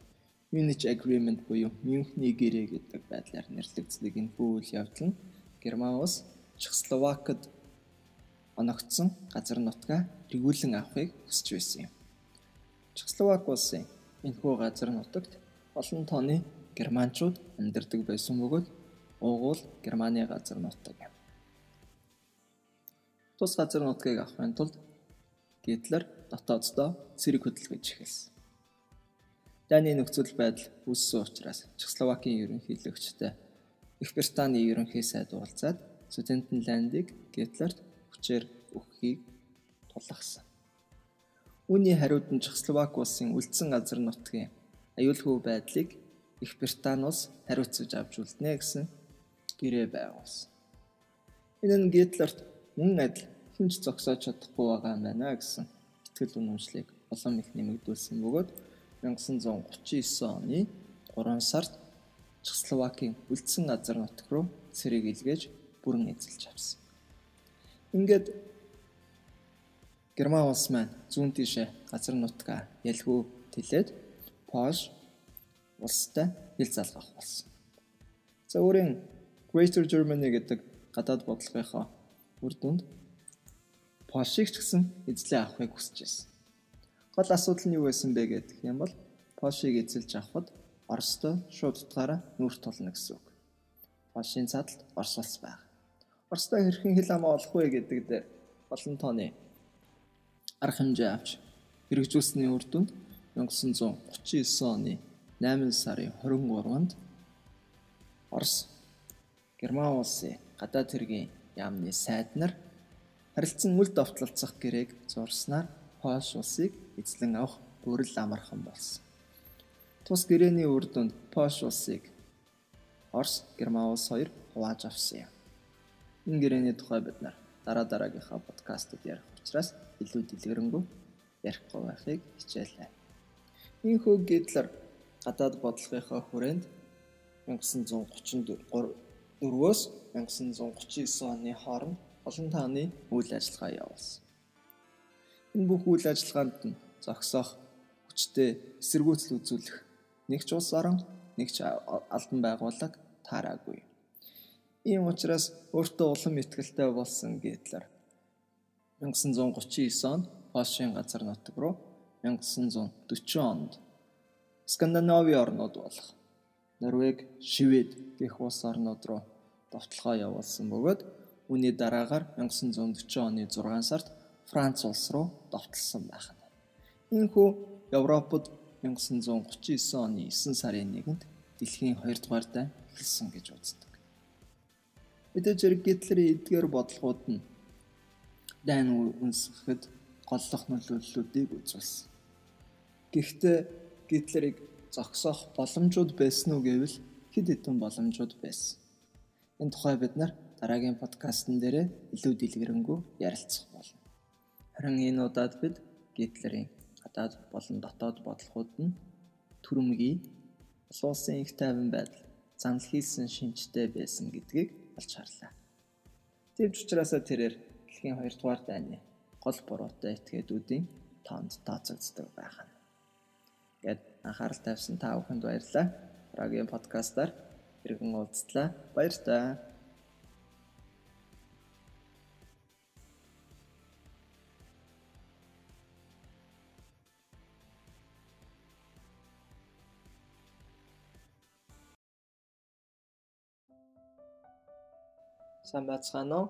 Munich Agreement буюу Мюнхний гэрээ гэдэг байдлаар нэрлэгддэг энэ үйл явдал нь Герман улс Чехословакид оногдсон газар нутгаа эргүүлэн авахыг хүсэж байсан юм. Чехословак улсын энэхүү газар нутагт олон тооны германчууд амьдардаг байсан бөгөөд уугуул Германы газар нутаг юм. Тус газар нутгийг авахын тулд Гитлер дотооддоо цэрэг хөдөлгөж эхэлсэн. Дайны нөхцөл байдал үүссэн учраас Чехословакийн ерөнхийлөгчтэй Их Британий ерөнхий сайд уулзаад Судэнденландыг Гитлерт хүчээр өгөхийг тулгасан. Үүний хариуд нь Чехословак улсын үлдсэн газар нутгийн аюулгүй байдлыг Их Британи улс хариуцаж авч үлднэ гэсэн гэрээ байгуулсан. Энэ нь Гитлерт мөн адил хинч зогсоож чадахгүй байгаа юм байна гэсэн итгэл үнэмшлийг улам их нэмэгдүүлсэн бөгөөд 1939 оны 3 сард Чехословакийн үлдсэн газар нутг руу цэрэг илгээж бүрэн эзэлж авсан. Ингээд Герман улс маань зүүн тишээ газар нутгаа ялгүй тэлээд Польш улстай хил залгах болсон. За өөрийн Greater Germany гэдэг гадаад бодлогынхоо үр дүнд Польшийг ч гэсэн эзлээ авахыг хүсэж байсан. Гол асуудал нь юу байсан бэ гэдэг юм бол Польшийг эзэлж авахд Оростой шууд утгаараа нүүр тулна гэсэн үг. Польшийн цадалд Орос улс байна. Оростой хэрхэн хил амаа олох вэ гэдэг дээр олон тооны арга хэмжээ авч хэрэгжүүлсэний үр дүнд 1939 оны 8 сарын 23-нд Орос Герман улсын гадаад хэргийн яамны сайд нар харилцан үл довтлолцох гэрээг зурснаар Польш улсыг эзлэн авах бүрэл амархан болсон. Тус гэрээний үр дүнд Польш улсыг Орос, Герман улс хоёр хувааж авсан юм. Энэ гэрээний тухай бид нар дараа дараагийнхаа подкастууд ярих учраас илүү дэлгэрэнгүй ярихгүй байхыг хичээлээ. Ийхүү Гитлер гадаад бодлогынхаа хүрээнд 1934-өөс 1939 оны хооронд олон тааны үйл ажиллагаа явуулсан. Энэ бүх үйл ажиллагаанд нь зогсоох хүчтэй эсэргүүцэл үзүүлэх нэг ч улс орон нэг ч албан байгууллага таараагүй. Ийм учраас өөртөө улам ихтгэлтэй болсон Гитлер 1939 онд Польшийн газар нутаг руу 1940 онд Скандинавын орнууд болох Норвег, Швед гэх улс орнууд руу довтлогоо явуулсан бөгөөд үүний дараагаар 1940 оны 6 сард Франц улс руу довтлсон байх нь. Иймхүү Европод 1939 оны 9 сарын 1-нд дэлхийн 2 дугаар дай эхэлсэн гэж үздэг. Мэдээж хэрэг Гитлерийн эдгээр бодлогууд нь дайн үнсгэхэд голлох нөлөөллүүдийг үзүүлсэн. Гэхдээ Гитлерийг зогсоох боломжууд байсан уу гэвэл хэд хэдэн боломжууд байсан. Энэ тухай бид нар дараагийн подкастн дээр илүү дэлгэрэнгүй ярилцах болно. Харин энэ удаад бид Гитлерийн гадаад болон дотоод бодлогууд нь түрэмгий улсын их тайван байдал занл хийсэн шинжтэй байсан гэдгийг олж харлаа. Тэвч учраас тэрээр дэлхийн 2 дугаар дайны гол буруутай этгээдүүдийн тоонд тооцогддог байх нь. Гэт анхаарал тавьсан та бүхэнд баярлалаа. Дараагийн подкастаар иргэн уулзлаа. Баяр таа. Сайн байцгаана уу?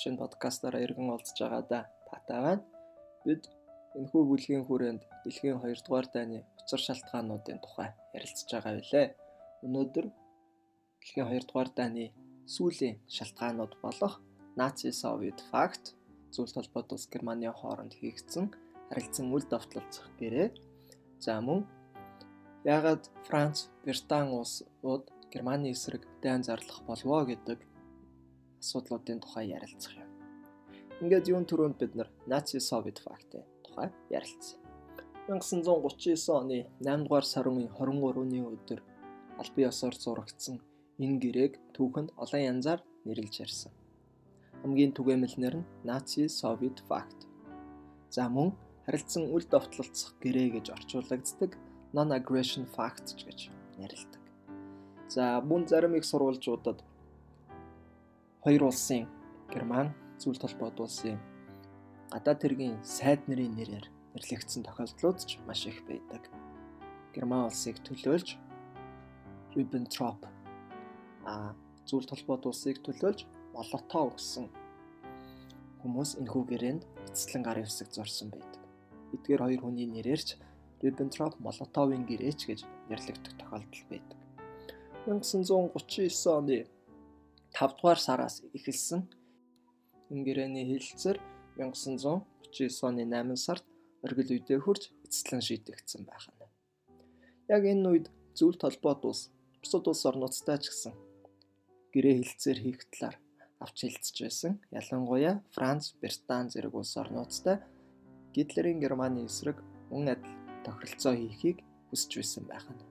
Шинэ подкастаараа иргэн уулзж байгаа да. Татай байна. Бид энэхүү бүлгийн хүрээнд дэлхийн 2 дугаар дайны учир шалтгаануудын тухай ярилцж байгаа билээ. Өнөөдөр дэлхийн 2 дугаар дайны сүүлийн шалтгаанууд болох Наци Совет факт зүйл толгойд ус Германы хооронд хийгдсэн харилцан үл давталцах гэрээ. За мөн яагаад Франц, Британи улсууд Германы эсрэг дайн зарлах болвоо гэдэг асуудлуудын тухай ярилцах юм. Ингээд юун төрөнд бид нар Наци Совет фактын тухай ярилцсан. 1939 оны 8 дугаар сарын 23-ны өдөр албан ёсоор зурагдсан энэ гэрээг түүхэнд олон янзаар нэрлэж ярьсан. Хамгийн түгээмэлнэр нь Наци Совет факт. За мөн харилцан үл довтлолцох гэрээ гэж орчуулагддаг non-aggression facts гэж нэрлэдэг. За мөн зарим их сурвалжуудад хоёр улсын Герман зүйл толгойд улсын гадаад хэргийн сайд нарын нэрээр нэрлэгдсэн тохиолдлууд ч маш их байдаг. Герман улсыг төлөөлж Ribbentrop а зүйл толгойд улсыг төлөөлж Молотов гэсэн хүмүүс энэхүү гэрээнд эцэслэн гар хэвсэг зурсан байдаг. Эдгээр хоёр хүний нэрээрч Ribbentrop Молотовын гэрээч гэж нэрлэгдэх тохиолдол байдаг. 1939 оны 5 дугаар сараас эхэлсэн энэ гэрээний хилцээр 1939 оны 8 сард оргил үедээ хурж эцэслэн шийдэгдсэн байх нь. Яг энэ үед зүйл толгойд ус бусад улс орнуудтай ч гэсэн гэрээ хилцээр хийх талаар авч хэлцэж байсан. Ялангуяа Франц, Британи зэрэг улс орнуудтай Гитлерийн Германы эсрэг мөн адил тохиролцоо хийхийг хүсэж байсан байх нь.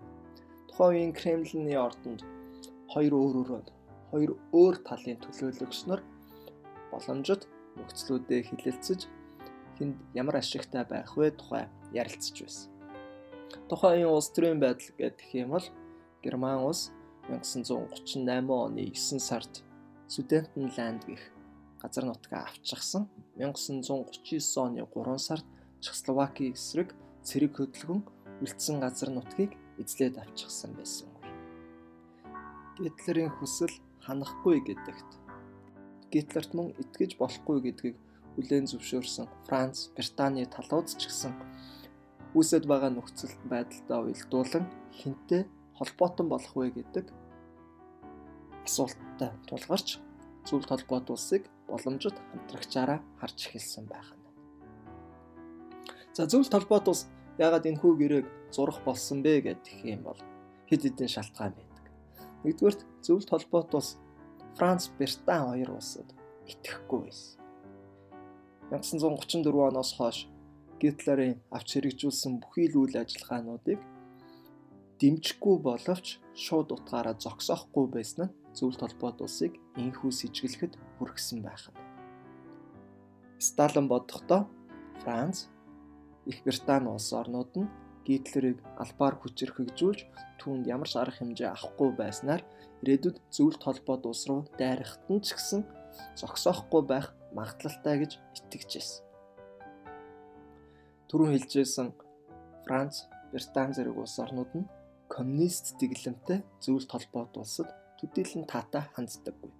Тухайн үеийн Кремльний ордонд хоёр өөр өөр хоёр өөр талын төлөөлөгч нар боломжит нөхцлүүдэд хилэлцэж хүнд ямар ашигтай байх вэ тухай ярилцж байсан. Тухайн улс төрийн байдал гэх юм бол Герман улс 1938 оны 9 сард Судэнденланд гэх газар нутгаа авчихсан. 1939 оны 3 сард Чехословакийн эсрэг цэрэг хөдөлгөн үлдсэн газар нутгийг эзлээд авчихсан байсан. Гитлерийн хүсэл ханахгүй гэдэгт Гитлерт мөн итгэж болохгүй гэдгийг хүлээн зөвшөөрсөн Франц, Британий талууд ч гэсэн үүсэт байгаа нөхцөл байдалтай уялдуулан хинтээ холбоотон болох вэ гэдэг асуулттай тулгарч зүйл толгойд улсыг боломжит хамтрагчаараа харж эхэлсэн байна. За зүйл толгойд улс яагаад энэ хүү гэрээг зурах болсон бэ гэх юм бол хэд хэдэн шалтгаан байдаг. Нэгдүгээр зөвл толгойд улс Франц, Британь хоёр улсад итгэхгүй байсан. 1934 оноос хойш Гитлерийн авч хэрэгжүүлсэн бүхий л үйл ажиллагаануудыг дэмжихгүй боловч шууд утгаараа зогсоохгүй байсан нь зөвлөлт холбоот улсыг инхүү сэжиглэхэд хүргэсэн байх нь. Сталин бодохдоо Франц, Их Британи улс орнууд нь Гитлерийг албаар хүчрхэгжүүлж түүнд ямар ч арга хэмжээ авахгүй байснаар ирээдүйд зөвлөлт холбоот улс руу дайрахт нь ч гэсэн зогсоохгүй байх магадлалтай гэж итгэж байсан. Түрүүн хэлжсэн Франц, Британи зэрэг улс орнууд нь коммунист дэглэмтэй зөвлөлт холбоот улсад төдийлөн таатай ханддаггүй.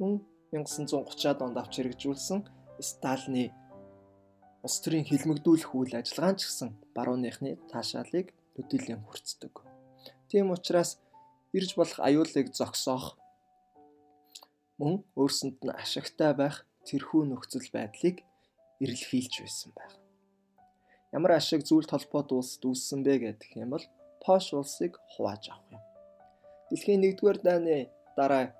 Мөн 1930-аад онд авч хэрэгжүүлсэн Сталины улс төрийн хилмигдүүлэх үйл ажиллагаан ч гэсэн барууныхны таашаалыг төдийлөн хүртдэг. Тийм учраас ирж болох аюулыг зогсоох мөн өөрсөнд нь ашигтай байх тэрхүү нөхцөл байдлыг эрэлхийлж байсан байх. Ямар ашиг зүйл толгойд улсд үүссэн бэ гэдэг юм бол Пош улсыг хувааж авах юм. Дэлхийн 1-р дайны дараа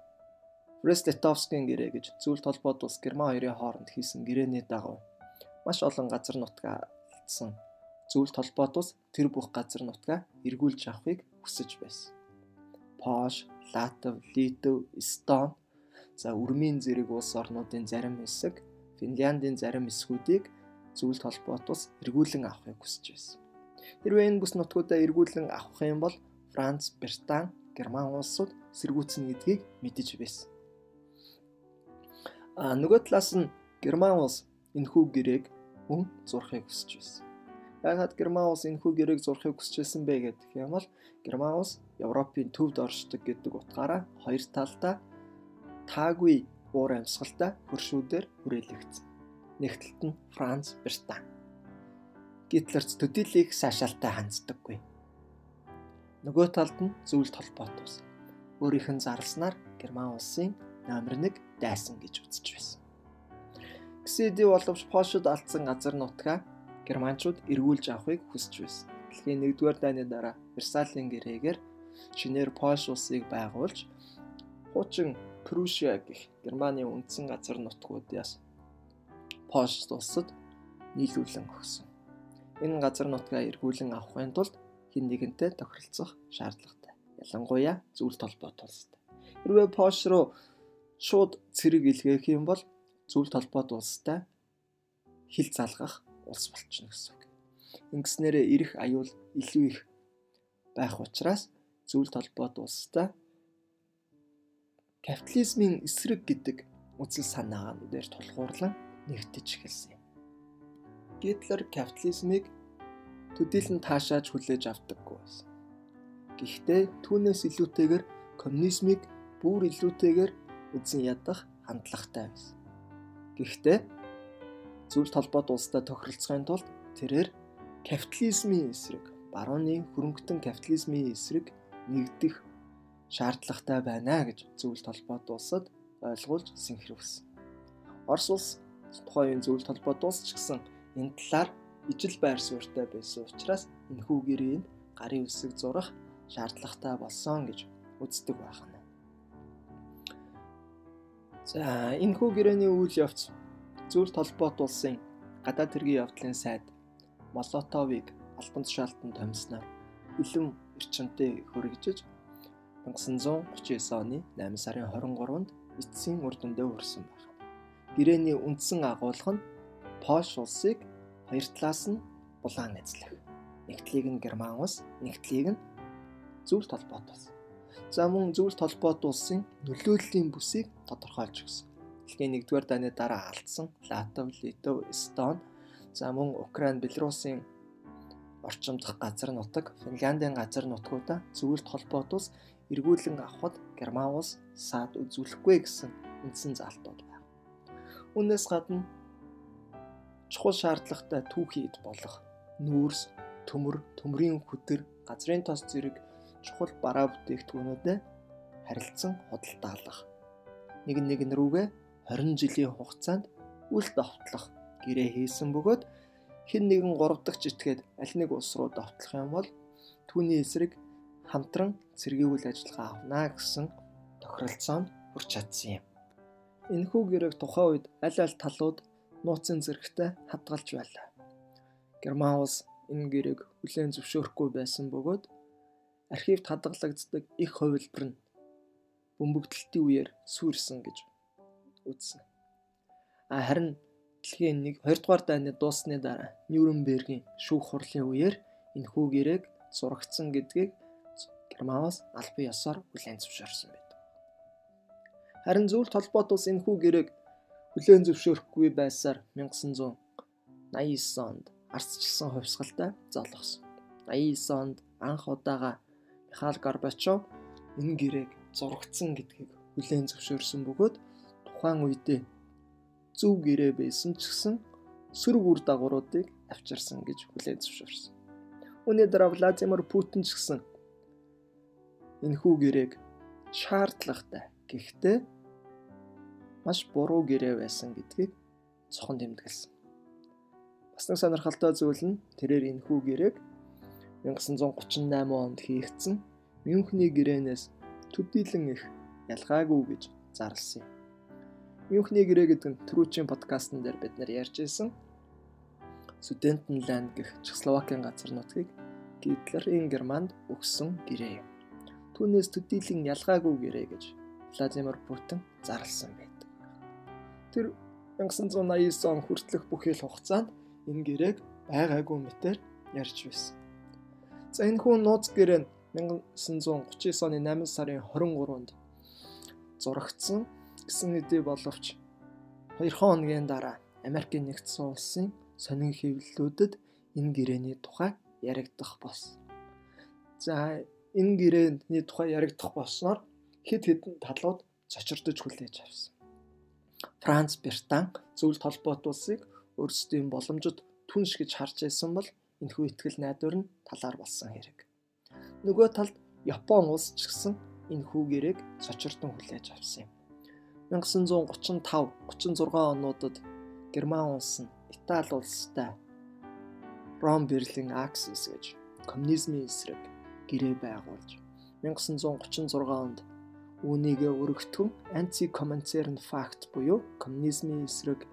Брест-Литовскийн гэрээ гэж зүйл толгойд улс Герман хоёрын хооронд хийсэн гэрээний дагуу маш олон газар нутгаа алдсан. Зүйл толгойд улс тэр бүх газар нутгаа эргүүлж авахыг хүсэж байсан. Пош, Латв, Литв, Эстон За Үрмийн зэрэг улс орнуудын зарим хэсэг Финляндийн зарим хэсгүүдийг зөвлөлт холбоот ус эргүүлэн авахыг хүсэж байсан. Хэрвээ энэ бүс нутгуудаа эргүүлэн авах юм бол Франц, Британи, Герман улсууд сэргүүцнэ гэдгийг мэдэж байсан. А нөгөө талаас нь Герман улс энэхүү гэрээг мөн зурхыг хүсэж байсан. Яагаад Герман улс энэхүү гэрээг зурхыг байсан бэ гэдэг юм бол Герман улс Европын төвд оршдог гэдэг утгаараа хоёр талдаа таагүй уур амьсгалтай хөршүүдээр хүрээлэгдсэн. Нэгтэлт нь Франц, Британи. Гитлерц төдийлийг саашаалтай ханддаггүй. Нөгөө талд нь зөвлөлт холбоот ус. Өөрийнх нь зарлснаар Герман улсын номер 1 дайсан гэж үзэж байсан. КСД боловч Польшид алдсан газар нутгаа германчууд эргүүлж авахыг хүсэж байсан. Дэлхийн 1-р дайны дараа Версалийн гэрээгээр шинээр Польш улсыг байгуулж хуучин Прусия гэх Германы үндсэн газар нутгуудаас Польш улсад нийлүүлэн өгсөн. Энэ газар нутгаа эргүүлэн авахын тулд хэн нэгэнтэй тохиролцох шаардлагатай. Ялангуяа зүйл толгойд улстай. Хэрвээ Польш руу шууд цэрэг илгээх юм бол зүйл толгойд улстай хил залгах улс болчихно гэсэн үг. Ингэснээрээ ирэх аюул илүү их байх учраас зүйл толгойд улстай капитализмын эсрэг гэдэг үзэл санаагаа дээр тулгуурлан нэгтэж эхэлсэн юм. Гитлер капитализмыг төдийлөн таашааж хүлээж авдаггүй байсан. Гэхдээ түүнээс илүүтэйгээр коммунизмыг бүр илүүтэйгээр үзэн ядах хандлагатай байсан. Гэхдээ зүйл толгойд улстай тохиролцохын тулд тэрээр капитализмын эсрэг, барууны хөрөнгөтөн капитализмын эсрэг нэгдэх шаардлагатай байна гэж зөвлөлт холбоот улсад ойлгуулж сэнхэрвсэн. Орос улс тухайн зөвлөлт холбоот улс ч гэсэн энэ талаар ижил байр суурьтай байсан учраас энэхүү гэрээнд гарын үсэг зурах шаардлагатай болсон гэж үздэг байна. За энэхүү гэрээний үйл явц зөвлөлт холбоот улсын гадаад хэргийн явдлын сайд Молотовыг албан тушаалтанд томсноор хөлөн эрчимтэй хөргөжж 1939 оны 8 сарын 23-нд эцсийн үр дүндээ хүрсэн байна. Гэрээний үндсэн агуулга нь Польш улсыг хоёр талаас нь булаан эзлэх. Нэгтлийг нь Герман улс, нэгтлийг нь зөвлөлт толгойд улс. За мөн зөвлөлт толгойд улсын нөлөөллийн бүсийг тодорхойлж өгсөн. Дэлхийн 1-р дайны дараа алдсан Латв, Литв, Эстон, за мөн Украин, Белорусын орчимдох газар нутаг, Финляндийн газар нутгуудаа зөвлөлт холбоот ус эргүүлэн авахд Герман улс саад үзүүлэхгүй гэсэн үндсэн заалтууд байна. Үүнээс гадна чухал шаардлагатай түүхийд болох нүүрс, төмөр, төмрийн хөтөр, газрын тос зэрэг чухал бараа бүтээгдэхүүнүүдэд харилцсан худалдаалах. Нэг нэгэн рүүгээ 20 жилийн хугацаанд үл давтлах гэрээ хийсэн бөгөөд хэн нэгэн 3 дахь житгээд аль нэг улс руу давтлах юм бол түүний эсрэг хамтран цэргийгүүл ажиллагаа авна гэсэн тохиролцоонд хүрч чадсан юм. Энэхүү гэрээг тухайн үед аль аль талууд нууцын зэрэгтэй хадгалж байлаа. Герман улс энэ гэрээг хүлээн зөвшөөрөхгүй байсан бөгөөд архивд хадгалагддаг их хувилбар нь бөмбөгдөлтийн үеэр сүрсэн гэж үзсэн. А харин дэлхийн 1 2 дугаар дайны дуусны дараа Нюрнбергийн шүүх хурлын үеэр энэ хүү гэрээг зурагдсан гэдгийг Германаас албан ёсоор хүлээн зөвшөөрсөн байдаг. Харин зөвлөлт холбоот улс энэ хүү гэрээг хүлээн зөвшөөрөхгүй байсаар 1989 онд арсчилсан хувьсгалтай золгосон. 89 онд анх удаага Михаил Горбачов энэ гэрээг зурагдсан гэдгийг хүлээн зөвшөөрсөн бөгөөд тухайн үедээ зөв гэрээ байсан ч гэсэн сөрөг үр дагавруудыг авчирсан гэж хүлээн зөвшөөрсөн. Үүний дараа Владимир Путин ч гэсэн энэхүү гэрээг шаардлагатай гэхдээ маш буруу гэрээ байсан гэдгийг цохон тэмдэглэсэн. Бас нэг сонирхолтой зүйл нь тэрээр энэхүү гэрээг 1938 онд хийгдсэн Мюнхний гэрээнээс төдийлөн их ялгаагүй гэж зарласан юм. Мюнхний гэрээ гэдэг нь түрүүчийн подкастн дээр бид нар ярьж ирсэн. Судентенланд гэх Чехословакийн газар нутгийг Гитлерийн Германд өгсөн гэрээ юм. Түүнээс төдийлөн ялгаагүй гэрээ гэж Владимир Путин зарласан байдаг. Тэр 1989 он хүртэлх бүхэл хугацаанд энэ гэрээг байгаагүй мэтэр ярьж байсан. За энэ хүн нууц гэрээ 1939 оны 8 сарын 23-нд зурагдсан гэсэн хэдий боловч 2 хоногийн дараа Америкийн нэгдсэн улсын сонин хэвлэлүүдэд энэ гэрээний тухай яригдах болсон. За энэ гэрээний тухай яригдах болсноор хэд хэдэн талууд цочирдож хүлээж авсан. Франц, Британи зөвлөлт холбоот улсыг өөрсдийн боломжит түнш гэж харж байсан бол энэхүү ихтгэл найдвар нь талаар болсон хэрэг. Нөгөө талд Япон улс ч гэсэн энэхүү гэрээг цочирдон хүлээж авсан юм. 1935 36 онуудад Герман улс нь Итали улстай Ром Берлин Аксис гэж коммунизмын эсрэг гэрээ байгуулж 1936 онд үүнийгээ өргөтгөн антикоммунцерн факт буюу коммунизмын эсрэг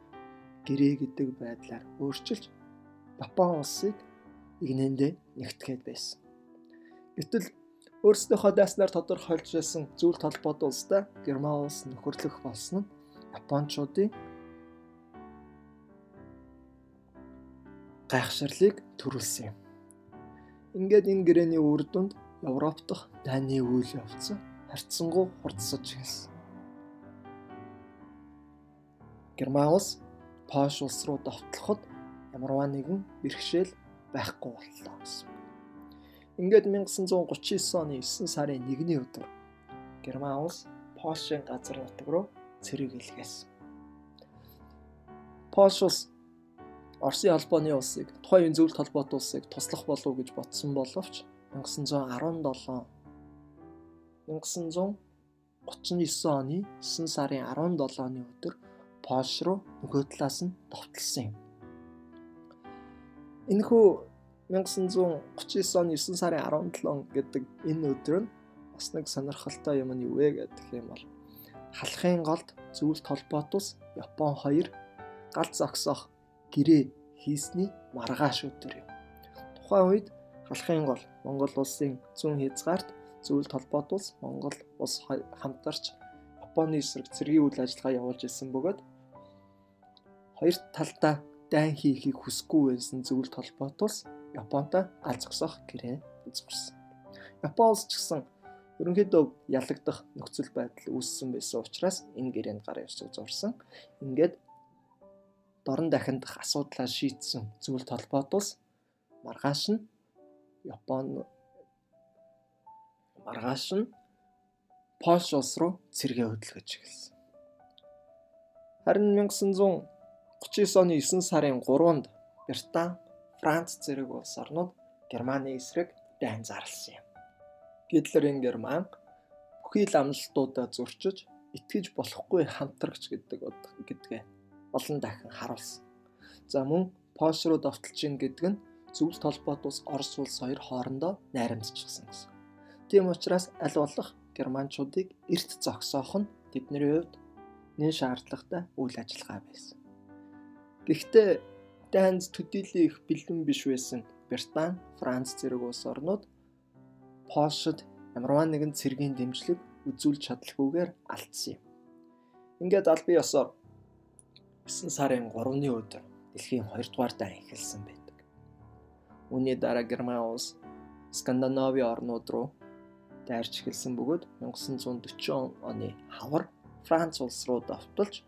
гэрээ гэдэг байдлаар өөрчилж Япон улсыг игнэндээ нэгтгэхэд байсан. Гэтэл Өөрсдийнхөө дайснаар тодорхойлж байсан зүйл толгойд улстай Герман улс нөхөрлөх болсон нь Япончуудын гайхширлыг төрүүлсэн юм. Ингээд энэ гэрээний үр дүнд Европ дахь дайны үйл явц харьцангуй хурдсаж эхэлсэн. Герман улс Польш улс руу давтлахад ямарваа нэгэн бэрхшээл байхгүй боллоо гэсэн. Ингээд 1939 оны 9 сарын 1-ний өдөр Герман улс Польшийн газар нутаг руу цэрэг илгээсэн. Польш улс Оросын албаны улсыг тухайн зөвлөлт холбоот улсыг туслах болов гэж ботсон боловч 1917 1939 оны 9 сарын 17-ны өдөр Польш руу нөгөө талаас нь довтлсон юм. Энэхүү 1939 оны 9 сарын 17 гэдэг энэ өдөр нь бас нэг сонирхолтой юм нь юу вэ гэдэг юм бол халахын голд зөвлөлт холбоот ус Япон 2 гал зогсоох гэрээ хийсний маргааш өдөр юм. Тухайн үед халахын гол Монгол улсын зүүн хязгаарт зөвлөлт холбоот улс Монгол улс хамтарч Японы эсрэг цэргийн үйл ажиллагаа явуулж ирсэн бөгөөд хоёр талдаа дайн хийхийг хүсэхгүй байсан зөвлөлт холбоот улс Японтой гал зогсоох гэрээ үзүүлсэн. Япон улс ч гэсэн ерөнхийдөө ялагдах нөхцөл байдал үүссэн байсан учраас энэ гэрээнд гар явж зурсан. Ингээд дорн дахиндах асуудлаа шийдсэн зөвлөлт холбоот улс маргааш нь Япон маргааш нь Польш улс руу цэргээ хөдөлгөж эхэлсэн. Харин 1939 оны 9 сарын 3-нд Британи, Франц зэрэг улс орнууд Германы эсрэг дайн зарласан юм. Гитлерийн Герман бүхий л амлалтуудаа зөрчиж итгэж болохгүй хамтрагч гэдэг гэдгээ олон дахин харуулсан. За мөн Польш руу довтолж ийн гэдэг нь зөвлөлт холбоот ус Орос улс хоёр хоорондоо найрамдчихсан гэсэн. Тийм учраас аль болох германчуудыг эрт зогсоох нь тэдний хувьд нэн шаардлагатай үйл ажиллагаа байсан. Гэхдээ дайнд төдийлөн их бэлэн биш байсан Британи, Франц зэрэг улс орнууд Польшид ямарваа нэгэн цэргийн дэмжлэг үзүүлж чадлаггүйгээр алдсан юм. Ингээд албан ёсоор 9 сарын 3-ны өдөр дэлхийн 2 дугаар дан эхэлсэн байдаг. Үүний дараа Герман улс Скандинави орнууд руу дайрч эхэлсэн бөгөөд 1940 оны хавар Франц улс руу давталж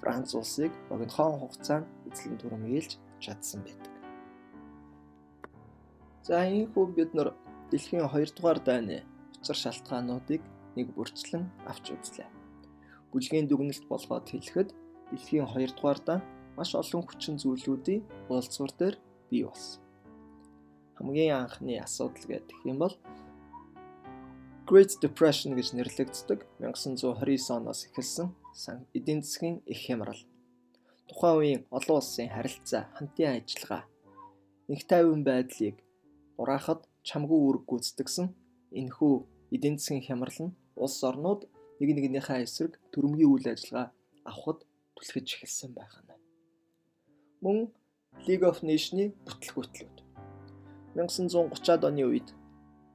Франц улсыг богинохон хугацаанд эзлэн түрэмгийлж чадсан байдаг. За ийхүү бид нар дэлхийн 2 дугаар дайны учир шалтгаануудыг нэг бүрчлэн авч үзлээ. Бүлгийн дүгнэлт болгоод хэлэхэд дэлхийн 2 дугаар дай маш олон хүчин зүйлүүдийн уулзуур дээр бий болсон. Хамгийн анхны асуудал гэдэг юм бол Great Depression гэж нэрлэгддэг 1929 оноос эхэлсэн эдийн засгийн их хямрал. Тухайн үеийн олон улсын харилцаа, хамтын ажиллагаа, их тайван байдлыг ураахад чамгүй үүрэг гүйцэтгсэн энэхүү эдийн засгийн хямрал нь улс орнууд нэг нэгнийхээ эсрэг төрөмгийн үйл ажиллагаа авахд түлхэж эхэлсэн байх нь. Мөн League of Nations-ийн бүтлгүүтлүүд 1930-ад оны үед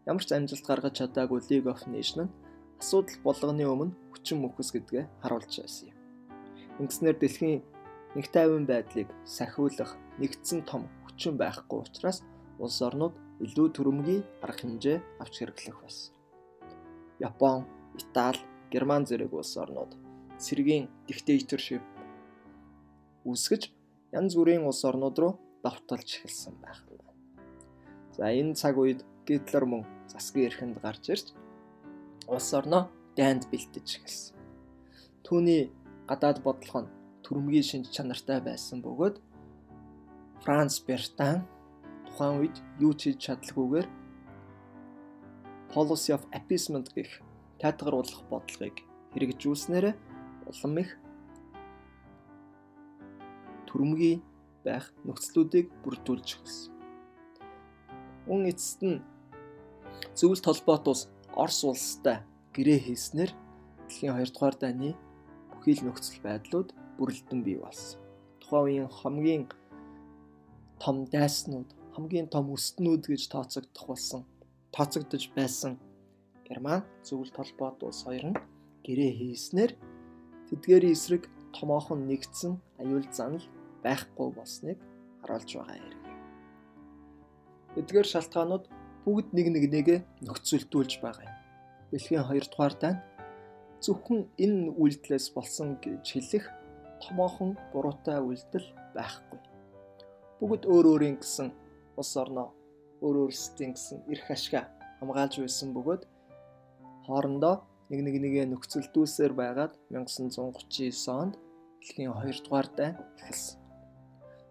ямар ч амжилт гаргаж чадаагүй League of Nations нь асуудал болгоны өмнө хүчин мөхөс гэдгээ харуулж байсан юм. Ингэснээр дэлхийн нэг тайван байдлыг сахиулах нэгдсэн том хүчин байхгүй учраас улс орнууд илүү төрөмгийн арга хэмжээ авч хэрэглэх байсан. Япон, Итали, Герман зэрэг улс орнууд цэргийн диктаторшип үүсгэж янз бүрийн улс орнууд руу давталж эхэлсэн байх. За энэ цаг үед Гитлер мөн засгийн эрхэнд гарч ирж улс орноо дайнд бэлтэж эхэлсэн. Түүний гадаад бодлого нь төрөмгийн шинж чанартай байсан бөгөөд Франц, Британи тухайн үед юу ч хийж чадлаггүйгээр policy of appeasement гэх тайтгаруулах бодлогыг хэрэгжүүлснээр улам их төрөмгийн байх нөхцлүүдийг бүрдүүлж эхэлсэн. Үн эцэст нь зөвлөлт холбоот ус Орос улстай гэрээ хийснээр дэлхийн 2 дугаар дайны бүхий л нөхцөл байдлууд бүрэлдэн бий болсон. Тухайн үеийн хамгийн том дайснууд, хамгийн том өстнүүд гэж тооцогдох болсон. Тооцогдож байсан Герман зөвлөлт холбоот улс хоёр нь гэрээ хийснээр тэдгээрийн эсрэг томоохон нэгдсэн аюул занал байхгүй болсныг харуулж байгаа хэрэг. Эдгээр шалтгаанууд бүгд нэг нэг нэгэ нөхцөлдүүлж байгаа юм. Дэлхийн 2 дугаар дайн зөвхөн энэ үйлдэлээс болсон гэж хэлэх томоохон буруутай үйлдэл байхгүй. Бүгд өөр өөрийн гэсэн улс орноо өөр өөрсдийн гэсэн эрх ашгаа хамгаалж байсан бөгөөд хоорондоо нэг нэг нэгэ нөхцөлдүүлсээр байгаад 1939 онд дэлхийн 2 дугаар дайн эхэлсэн.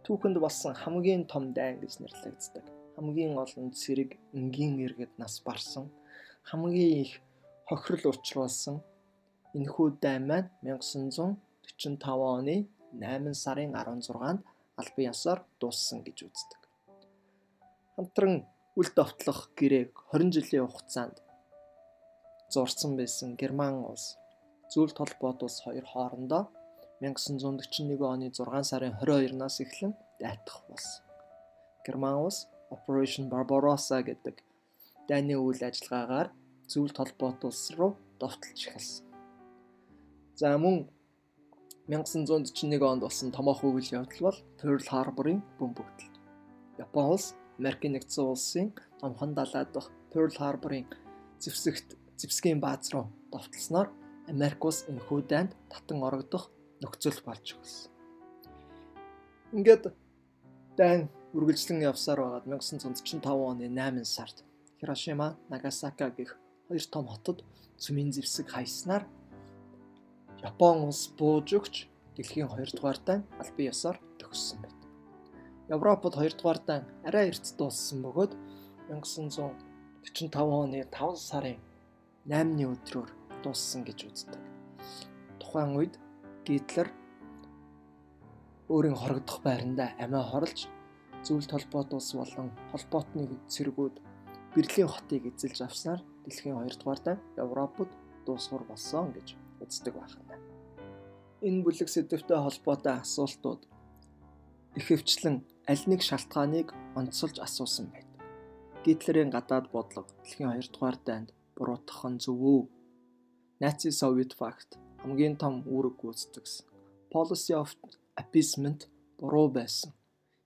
Түүхэнд болсон хамгийн том дайн гэж нэрлэгддэг. Хамгийн олон цэрэг энгийн иргэд нас барсан, хамгийн их хохирол учруулсан энэхүү дайн маань 1945 оны 8 сарын 16-нд албан ёсоор дууссан гэж үздэг. Хамтран үл довтлох гэрээг 20 жилийн хугацаанд зурсан байсан Герман улс зөвлөлт холбоот улс хоёр хоорондоо 1941 оны 6 сарын 22-наас эхлэн дайтах болсон. Герман улс Operation Barbarossa гэдэг дайны үйл ажиллагаагаар зөвлөлт холбоот улс руу довтолж эхэлсэн. За мөн 1941 онд болсон томоохон үйл явдал бол Pearl Harbor-ын бөмбөгдөл. Япон улс Америкийн нэгдсэн улсын номхон далайд дах Pearl Harbor-ын зэвсэгт зэвсгийн бааз руу довтлсноор Америк улс энэхүү дайнд татан орогдох нөхцөл болж өгсөн. Ингээд дайн үргэлжлэн явсаар байгаад 1945 оны 8 сард Хирошима, Нагасака гэх хоёр том хотод цүмийн зэвсэг хайснаар Япон улс бууж өгч дэлхийн 2 дугаар дан албан ёсоор төгссөн байна. Европод 2 дугаар дан арай эрт дууссан бөгөөд 1945 оны 5 сарын 8-ны өдрөөр дууссан гэж үздэг. Тухайн үед Гитлер өөрийн хорогдох байранда амиа хорлж зөвлөлт холбоот улс болон холбоотны цэргүүд Берлин хотыг эзэлж авснаар дэлхийн 2 дугаар дан Европод дуусгар болсон гэж үздэг байна. Энэ бүлэг сэдвтэй холбоотой асуултууд ихэвчлэн аль нэг шалтгааныг онцолж асуусан байдаг. Гитлерийн гадаад бодлого дэлхийн 2 дугаар дайнд буруутгах нь зөв үү? Наци Совет факт хамгийн том үүрэг гүйцэтгэсэн. Policy of appeasement буруу байсан.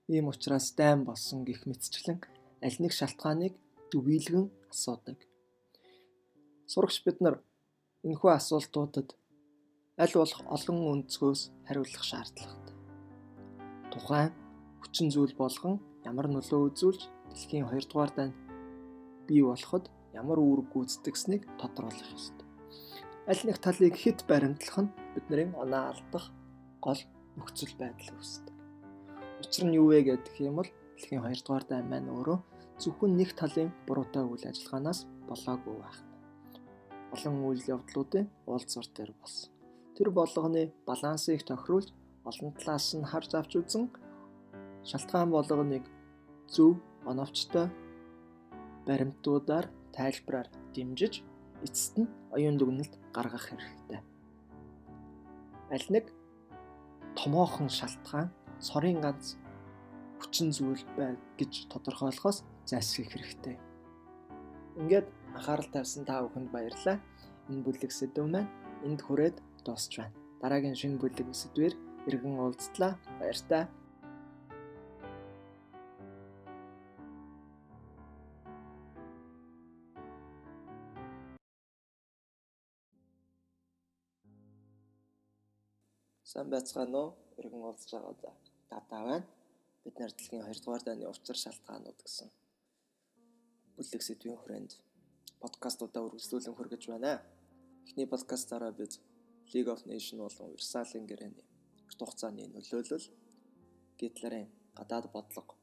Ийм учраас дайм болсон гих мэтчлэн аль нэг шалтгааныг дүгийлгэн асуудаг. Сурагч бид нар энэхүү асуултуудад аль болох олон өнцгөөс хариулах шаардлагатай. Тухайн хүчин зүйл болгон ямар нөлөө үзүүлж дэлхийн 2 дугаар дайнд бий болоход ямар үүрэг гүйцэтгсэнийг тодруулах ёстой. Аль нэг талыг хэд баримтлах нь бидний оноо алдах гол нөхцөл байдал үүсдэг. Учир нь юу вэ гэдэг юм бол дэлхийн 2 дугаар дайн маань өөрөө зөвхөн нэг талын буруутай үйл ажиллагаанаас болоогүй байна олон үйл явдлуудын уулзвар дээр болсон. Тэр болгоны балансыг тохируулж олон талаас нь харж авч үзэн шалтгаан болгоныг зөв оновчтой баримтуудаар тайлбараар дэмжиж эцэст нь оюун дүгнэлт гаргах хэрэгтэй. Аль нэг томоохон шалтгаан цорын ганц хүчин зүйл бай гэж тодорхойлохоос зайлсхийх хэрэгтэй. Ингээд анхаарал тавьсан та бүхэнд баярлалаа. Энэ бүлэг сэдв маань энд хүрээд дуусч байна. Дараагийн шинэ бүлэг сэдвэр иргэн уулзтлаа. Баяртай. Сайн байцгаана уу? Иргэн уулзж байгаа за. Татаа байна. Бид нар дэлхийн 2 дугаар дайны учир шалтгаанууд гэсэн бүлэг сэдвийн хүрээнд подкастуудаа үргэлжлүүлэн хүргэж байна. Эхний подкастаараа бид League of Nations болон Версалийн гэрээний урт хугацааны нөлөөлөл Гитлерийн гадаад бодлого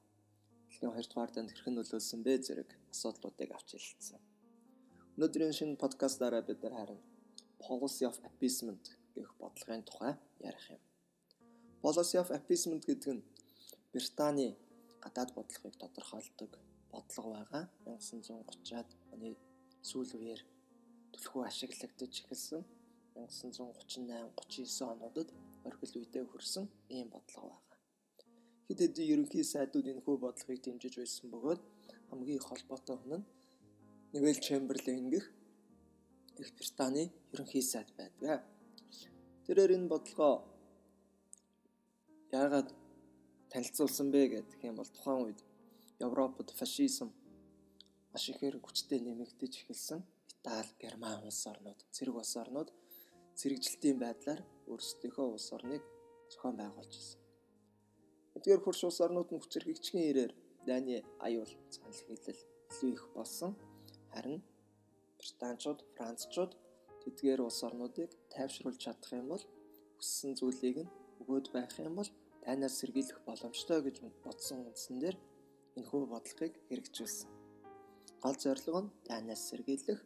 дэлхийн 2 дугаар данд хэрхэн нөлөөлсөн бэ зэрэг асуудлуудыг авч хэлсэн. Өнөөдрийн шинэ подкастаараа бид нар харин Policy of Appeasement гэх бодлогын тухай ярих юм. Policy of Appeasement гэдэг нь Британий гадаад бодлогыг тодорхойлдог бодлого байгаа. 1930-аад оны сүүл үеэр түлхүү ашиглагдаж эхэлсэн 1938 39 онуудад орхил үедээ хүрсэн ийм бодлого байгаа. Хэд хэдэн ерөнхий сайдууд энэ хүү бодлогыг дэмжиж байсан бөгөөд хамгийн их холбоотой хүн нь Невел Чемберлен гэх Их Британий ерөнхий сайд байдаг. Тэрээр энэ бодлогоо яагаад танилцуулсан бэ гэдэг юм бол тухайн үед Европод фашизм маш ихээр хүчтэй нэмэгдэж эхэлсэн. Итали, Герман улс орнууд, цэрэг улс орнууд цэрэгжилтийн байдлаар өөрсдийнхөө улс орныг зохион байгуулж ирсэн. Эдгээр хурш улс орнууд нь хүчирхэгчгийн ирээр Дани аюул санал хэлэл илүү их болсон. Харин Британчууд, Францчууд тэдгээр улс орнуудыг тайвшруулж чадах юм бол хүссэн зүйлийг нь өгөөд байх юм бол танаас сэргийлэх боломжтой гэж бодсон үндсэн дээр энэхүү бодлогыг хэрэгжүүлсэн. Гол зорилго нь дайнаас сэргийлэх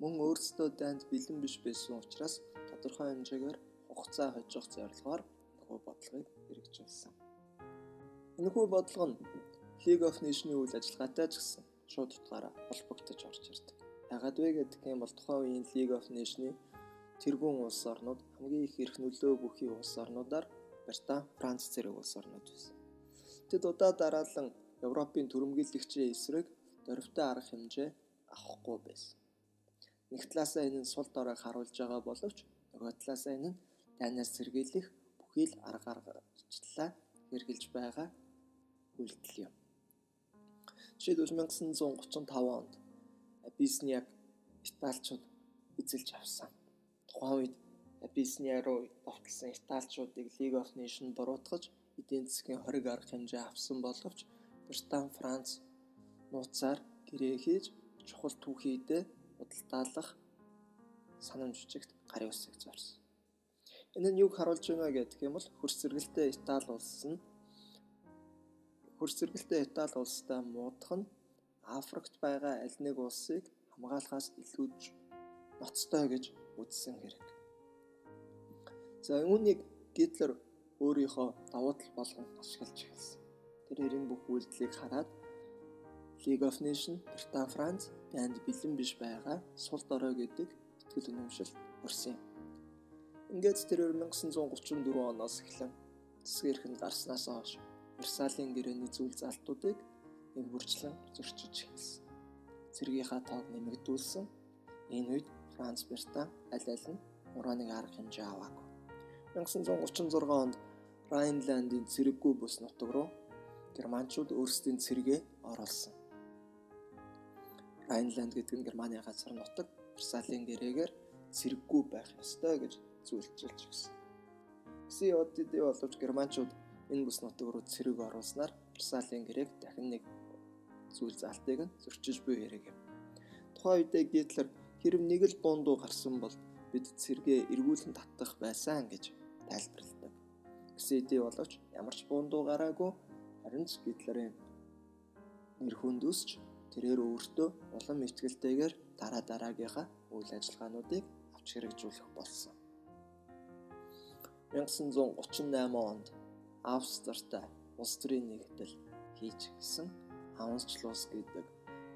мөн өөрсдөө дайнд бэлэн биш байсан учраас тодорхой хэмжээгээр хугацаа хожих зорилгоор энэхүү бодлогыг хэрэгжүүлсэн. Энэхүү бодлого нь League of Nations-ийн үйл ажиллагаатай ч гэсэн шууд утгаараа холбогдож орж ирдэг. Ягаад вэ гэдэг юм бол тухайн үеийн League of Nations-ийн тэргүүн улс орнууд хамгийн их эрх нөлөө бүхий улс орнуудаар Британи, Франц зэрэг улс орнууд байсан. Тэд удаа дараалан Европын төрөмгийлэгчийн эсрэг дөрвтэй арга хэмжээ авахгүй байсан. Нэг талаасаа энэ нь сул доройг харуулж байгаа боловч нөгөө талаасаа энэ нь дайнаас сэргийлэх бүхий л арга аргачлалаа хэрэгжилж байгаа үйлдэл юм. Жишээлбэл 1935 онд Абисниаг Италичууд эзэлж авсан. Тухайн үед Абисниа руу довтлсон Италичуудыг League of Nations буруутгаж эдийн засгийн хориг арга хэмжээ авсан боловч Британи, Франц нууцаар гэрээ хийж чухал түүхийдээ удалдаалах санамж жижигт гарын үсэг зорсон. Энэ нь юг харуулж байна гэдэг юм бол хөрс зэрэгэлтэй Итали улс нь хөрс зэрэгэлтэй Итали улстай муудах нь Африкт байгаа аль нэг улсыг хамгаалахаас илүү ноцтой гэж үзсэн хэрэг. За үүнийг Гитлер өөрийнхөө давуу тал болгон ашиглаж эхэлсэн. Тэр хэрэг бүх үйлдэлийг хараад League of Nations, Британи, Франц банд бэлэн биш байгаа сул дорой гэдэг итгэл үнэмшилт өрсөн юм. Ингээд тэр 1934 оноос эхлэн засгийн эрхэнд гарснаас хойш Версалийн гэрээний зүйл залтуудыг нэг бүрчлэн зөрчиж эхэлсэн. Цэргийнхаа тоог нэмэгдүүлсэн. Энэ үед Франц Британи аль аль нь урааныг арга хэмжээ аваагүй. 1936 онд Райнландын цэрэггүй бус нутаг руу германчууд өөрсдийн цэрэгээ оруулсан. Райнланд гэдэг нь Германы газар нутаг Версалийн гэрээгээр цэрэггүй байх ёстой гэж гисэн. Гэсэн явдлын боловч германчууд энэ бүс нутаг руу цэрэг оруулснаар Версалийн гэрээг дахин нэг зүйл залтыг нь зөрчиж буй хэрэг юм. Тухайн үедээ Гитлер хэрв нэг л бундуу гарсан бол бид цэргээ эргүүлэн татах байсан гэж тайлбарладаг. Хэдий боловч ямар ч бундуу гараагүй харин ч Гитлерийн нэр хүндүсч тэрээр өөртөө улам ихтгэлтэйгээр дараа дараагийнхаа үйл ажиллагаануудыг авч хэрэгжүүлэх болсон. 1938 онд Австртай улс төрийн нэгдэл хийж гисэн Аунчлус гэдэг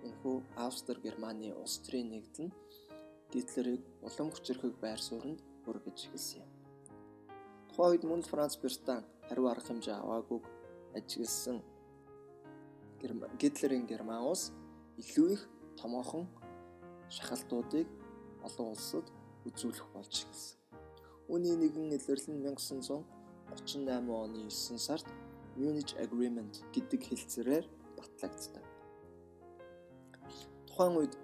энэхүү Австри Германы улс төрийн нэгдэл нь Гитлерийг улам хүчрхэг байр сууринд хүргэж эхэлсэн юм. Тухайн үед мөн Франц Британи хариу арга хэмжээ аваагүйг ажигласан Гитлерийн Герман улс илүү их томоохон шахалтуудыг олон улсад үзүүлэх болж эхэлсэн. Үүний нэгэн илэрлэл нь 1938 оны 9 сард Munich Agreement гэдэг хэлцээрээр батлагдсан. Тухайн үед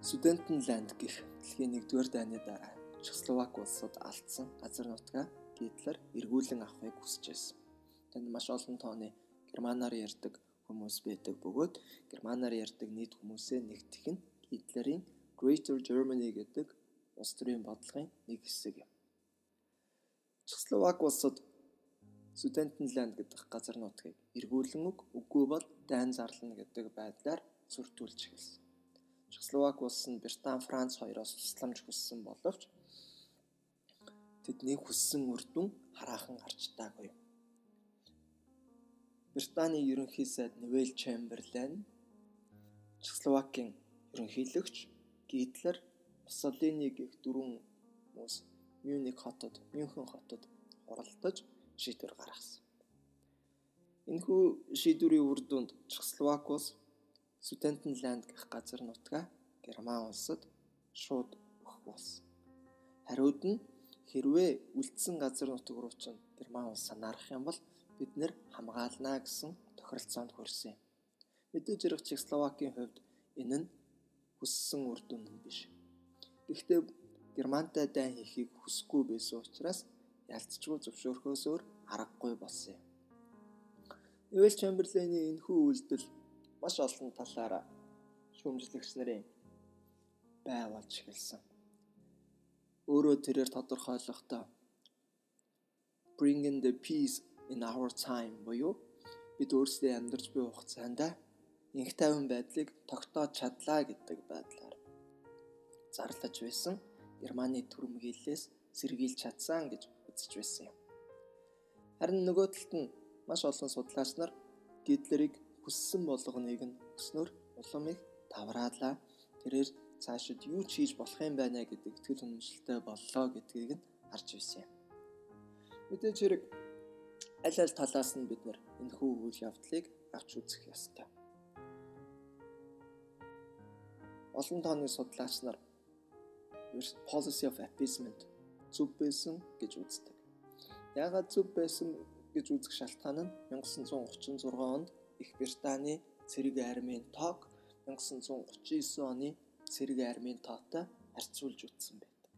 Sudetenland гэх дэлхийн 1-р дайны дараа Чехословак улсад алдсан газар нутгаа Гитлер эргүүлэн авахыг хүсэж байсан. Тэнд маш олон тооны германаар ярьдаг хүмүүс байдаг бөгөөд германаар ярьдаг нийт хүмүүсээ нэгтгэх нь Гитлерийн Greater Germany гэдэг улс төрийн бодлогын нэг хэсэг юм. Чехословак улсад Sudetenland гэдэг газар нутгийг эргүүлэн өг үгүй бол дайн зарлана гэдэг байдлаар сүртүүлж эхэлсэн. Чехословак улс нь Британи, Франц хоёроос тусламж хүссэн боловч тэдний хүссэн үр дүн хараахан гарч таагүй. Британий ерөнхий сайд Невел Чемберлен Чехословакийн ерөнхийлөгч Гитлер Муссолини гэх дөрвөн хүмүүс Мюник хотод, Мюнхен хотод хуралдаж шийдвэр гаргасан. Энэхүү шийдвэрийн үр дүнд Чехословак улс Sudetenland гэх газар нутгаа Герман улсад шууд өгөх болсон. Хариуд нь хэрвээ үлдсэн газар нутаг руу ч Герман улсаа нарах юм бол бид нэр хамгаалнаа гэсэн тохиролцоонд хүрсэн. Мэдээж хэрэг Чехословакийн хувьд энэ нь хүссэн үр дүн биш. Гэхдээ Германтай дайн хийхийг хүсэхгүй байсан учраас ялцчгүй зөвшөөрөхөөс өөр аргагүй болсон юм. Невел Чемберлений энэхүү үйлдэл маш олон талаараа шүүмжлэгч нарын бай болж эхэлсэн. Өөрөө тэрээр тодорхойлохдоо bringing the peace in our time буюу бид өөрсдөө амьдарч буй хугацаанд инх тайван байдлыг тогтоож чадлаа гэдэг байдлаар зарлаж байсан Германы төрөмгийллээс сэргийлж чадсан гэж үзэж байсан юм. Харин нөгөө талд нь маш олон судлаач нар Гитлерийг хүссэн болгоныг нь өснөр улам их тавраалаа. Тэрээр цаашид юу ч хийж болох юм байна гэдэг итгэл үнэмшилтэй боллоо гэдгийг нь харж байсан юм. Мэдээж хэрэг аль аль талаас нь бид энэхүү үйл явдлыг авч үзэх ёстой. Олон тооны судлаач нар policy of appeasement зөв байсан гэж үздэг. Яагаад зөв байсан гэж үзэх шалтгаан нь 1936 онд Их Британий цэрэг армийн тоог 1939 оны цэрэг армийн тоотой харьцуулж үзсэн байдаг.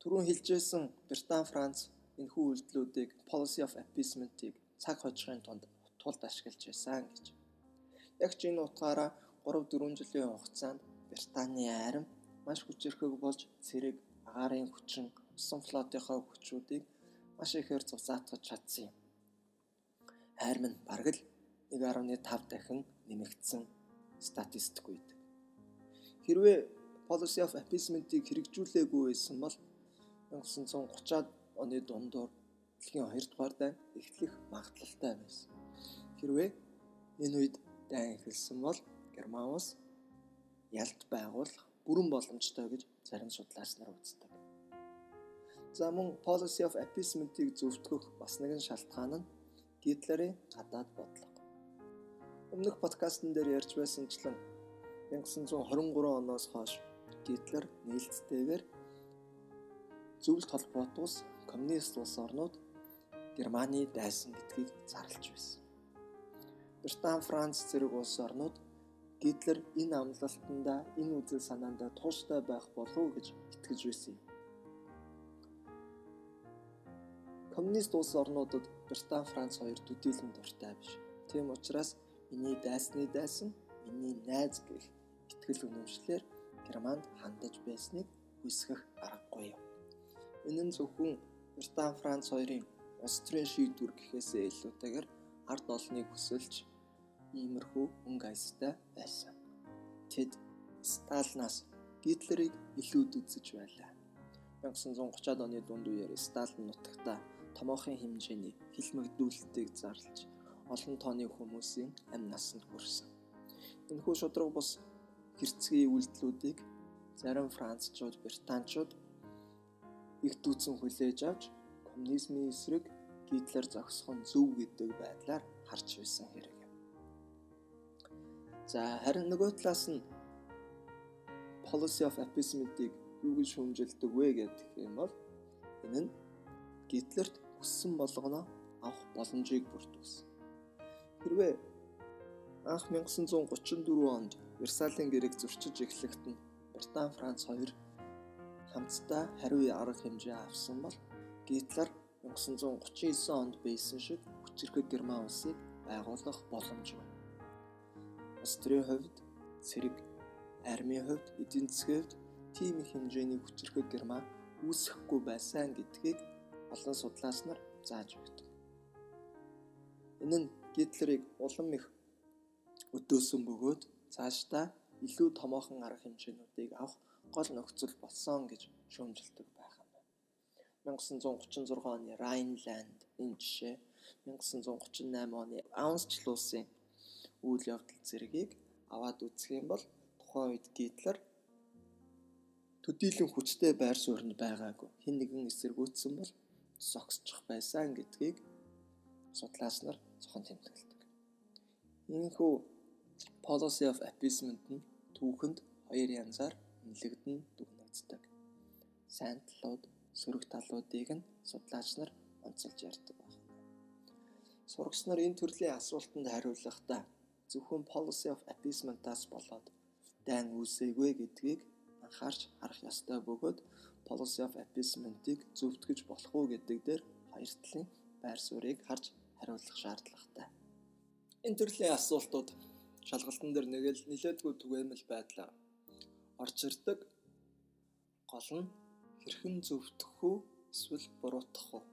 Түрүүн хэлжсэн Британи Франц энэхүү үйлдэлүүдийг policy of appeasement-ийг цаг хожихын тунд тулд ашиглаж байсан гэж. Яг ч энэ утгаараа 3 4 жилийн хугацаанд Британий арим маш хүчирхэг болж цэрэг агаарын хүчин усан флотынхаа хүчүүдийг маш ихээр зузаатгаж чадсан юм. Хайр минь бараг л 1.5 дахин нэмэгдсэн статистик үйд. Хэрвээ policy of appeasement-ийг хэрэгжүүлээгүй байсан бол 1930-аад оны дундуур дэлхийн 2 дугаар дайн эхлэх магадлалтай байсан. Хэрвээ энэ үед дайн эхэлсэн бол Герман улс ялт байгуулах бүрэн боломжтой гэж зарим судлаач нар үздэг. За мөн policy of appeasement-ийг зөвтгөх бас нэгэн шалтгаан нь Гитлерийн гадаад бодлого. Өмнөх подкастн дээр ярьж байсанчлан 1923 оноос хойш Гитлер нээлттэйгээр зөвлөлт холбоот ус коммунист улс орнууд Германы дайсан гэдгийг зарлж байсан. Британи, Франц зэрэг улс орнууд Гитлер энэ амлалтанда энэ үзэл санаандаа тууштай байх болов уу гэж итгэж байсан юм. Коммунист улс орнуудад Британи, Франц хоёр төдийлөн дуртай биш. Тийм учраас миний дайсны дайсан, миний найз гэх итгэл үнэмшлэр Германд хандаж байсныг хүсгэх аргагүй юм. Энэ нь зөвхөн Британи, Франц хоёрын улс төрийн шийдвэр гэхээсээ илүүтэйгээр ард олныг хүсэлж иймэрхүү өнгө аястай байсан. Тэд Сталинаас Гитлерийг илүүд үзэж байлаа. 1930-ад оны дунд үеэр Сталин нутагта томоохон хэмжээний хилмигдүүлэлтийг зарлж олон тооны хүмүүсийн амь насанд хүрсэн. Энэхүү шудраг бус хэрцгий үйлдэлүүдийг зарим францчууд, британчууд их дүүцэн хүлээж авч коммунизмын эсрэг Гитлер зогсох нь зөв гэдэг байдлаар харж байсан хэрэг юм. За харин нөгөө талаас нь policy of appeasement-ийг юу гэж шүүмжилдэг вэ гэдэг юм бол энэ нь Гитлерт хүссэн болгоно авах боломжийг бүрдүүлсэн. Хэрвээ анх 1934 онд Версалийн гэрээг зөрчиж эхлэхэд нь Британи, Франц хоёр хамтдаа хариу арга хэмжээ авсан бол Гитлер 1939 онд байсан шиг хүчирхэг Герман улсыг байгуулах боломжгүй. Улс төрийн хувьд цэрэг, армийн хувьд, эдийн засгийн хувьд тийм их хэмжээний хүчирхэг Герман үүсэхгүй байсан гэдгийг олон судлаач нар зааж өгдөг. Энэ нь Гитлерийг улам их өдөөсөн бөгөөд цаашдаа илүү томоохон арга хэмжээнүүдийг авах гол нөхцөл болсон гэж шүүмжилдэг байх юм байна. 1936 оны Райнланд энэ жишээ 1938 оны Аунсчлуусын үйл явдал зэргийг аваад үзэх юм бол тухайн үед Гитлер төдийлөн хүчтэй байр суурьнд байгаагүй. Хин нэгэн эсэргүүцсэн бол зогсчих байсан гэдгийг судлаач нар зохон тэмдэглэдэг. Иймэрхүү policy of appeasement нь түүхэнд хоёр янзаар нэлэгдэн дүгнэгддэг. Сайн талууд, сөрөг талуудыг нь судлаач нар онцолж ярьдаг байна. Сурагч нар энэ төрлийн асуултанд хариулахдаа зөвхөн policy of appeasement-аас болоод дайн үүсээгүй гэдгийг анхаарч харах ёстой бөгөөд policy of appeasement-ийг зөвтгөж болох уу гэдэг дээр хоёр талын байр суурийг харж хариулах шаардлагатай. Энэ төрлийн асуултууд шалгалтын дээр нэг л нэлээдгүй түгээмэл байдлаа орж ирдэг. Гол нь хэрхэн зөвтгөх үү эсвэл буруутгах уу?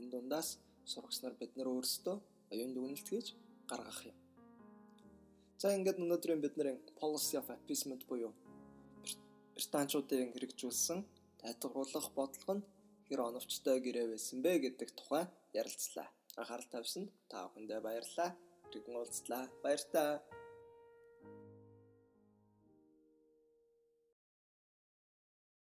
Энэ дундаас сурагч нар бид нар өөрсдөө оюун дүгнэлт хийж гаргах юм. За ингээд өнөөдрийн бидний policy of appeasement буюу британчуудын хэрэгжүүлсэн тайлбарлах бодлого нь хэр оновчтой гэрээ байсан бэ гэдэг тухай ярилцлаа. Анхаарал тавьсанд та бүхэндээ баярлалаа. Иргэн уулзлаа. Баяр таа.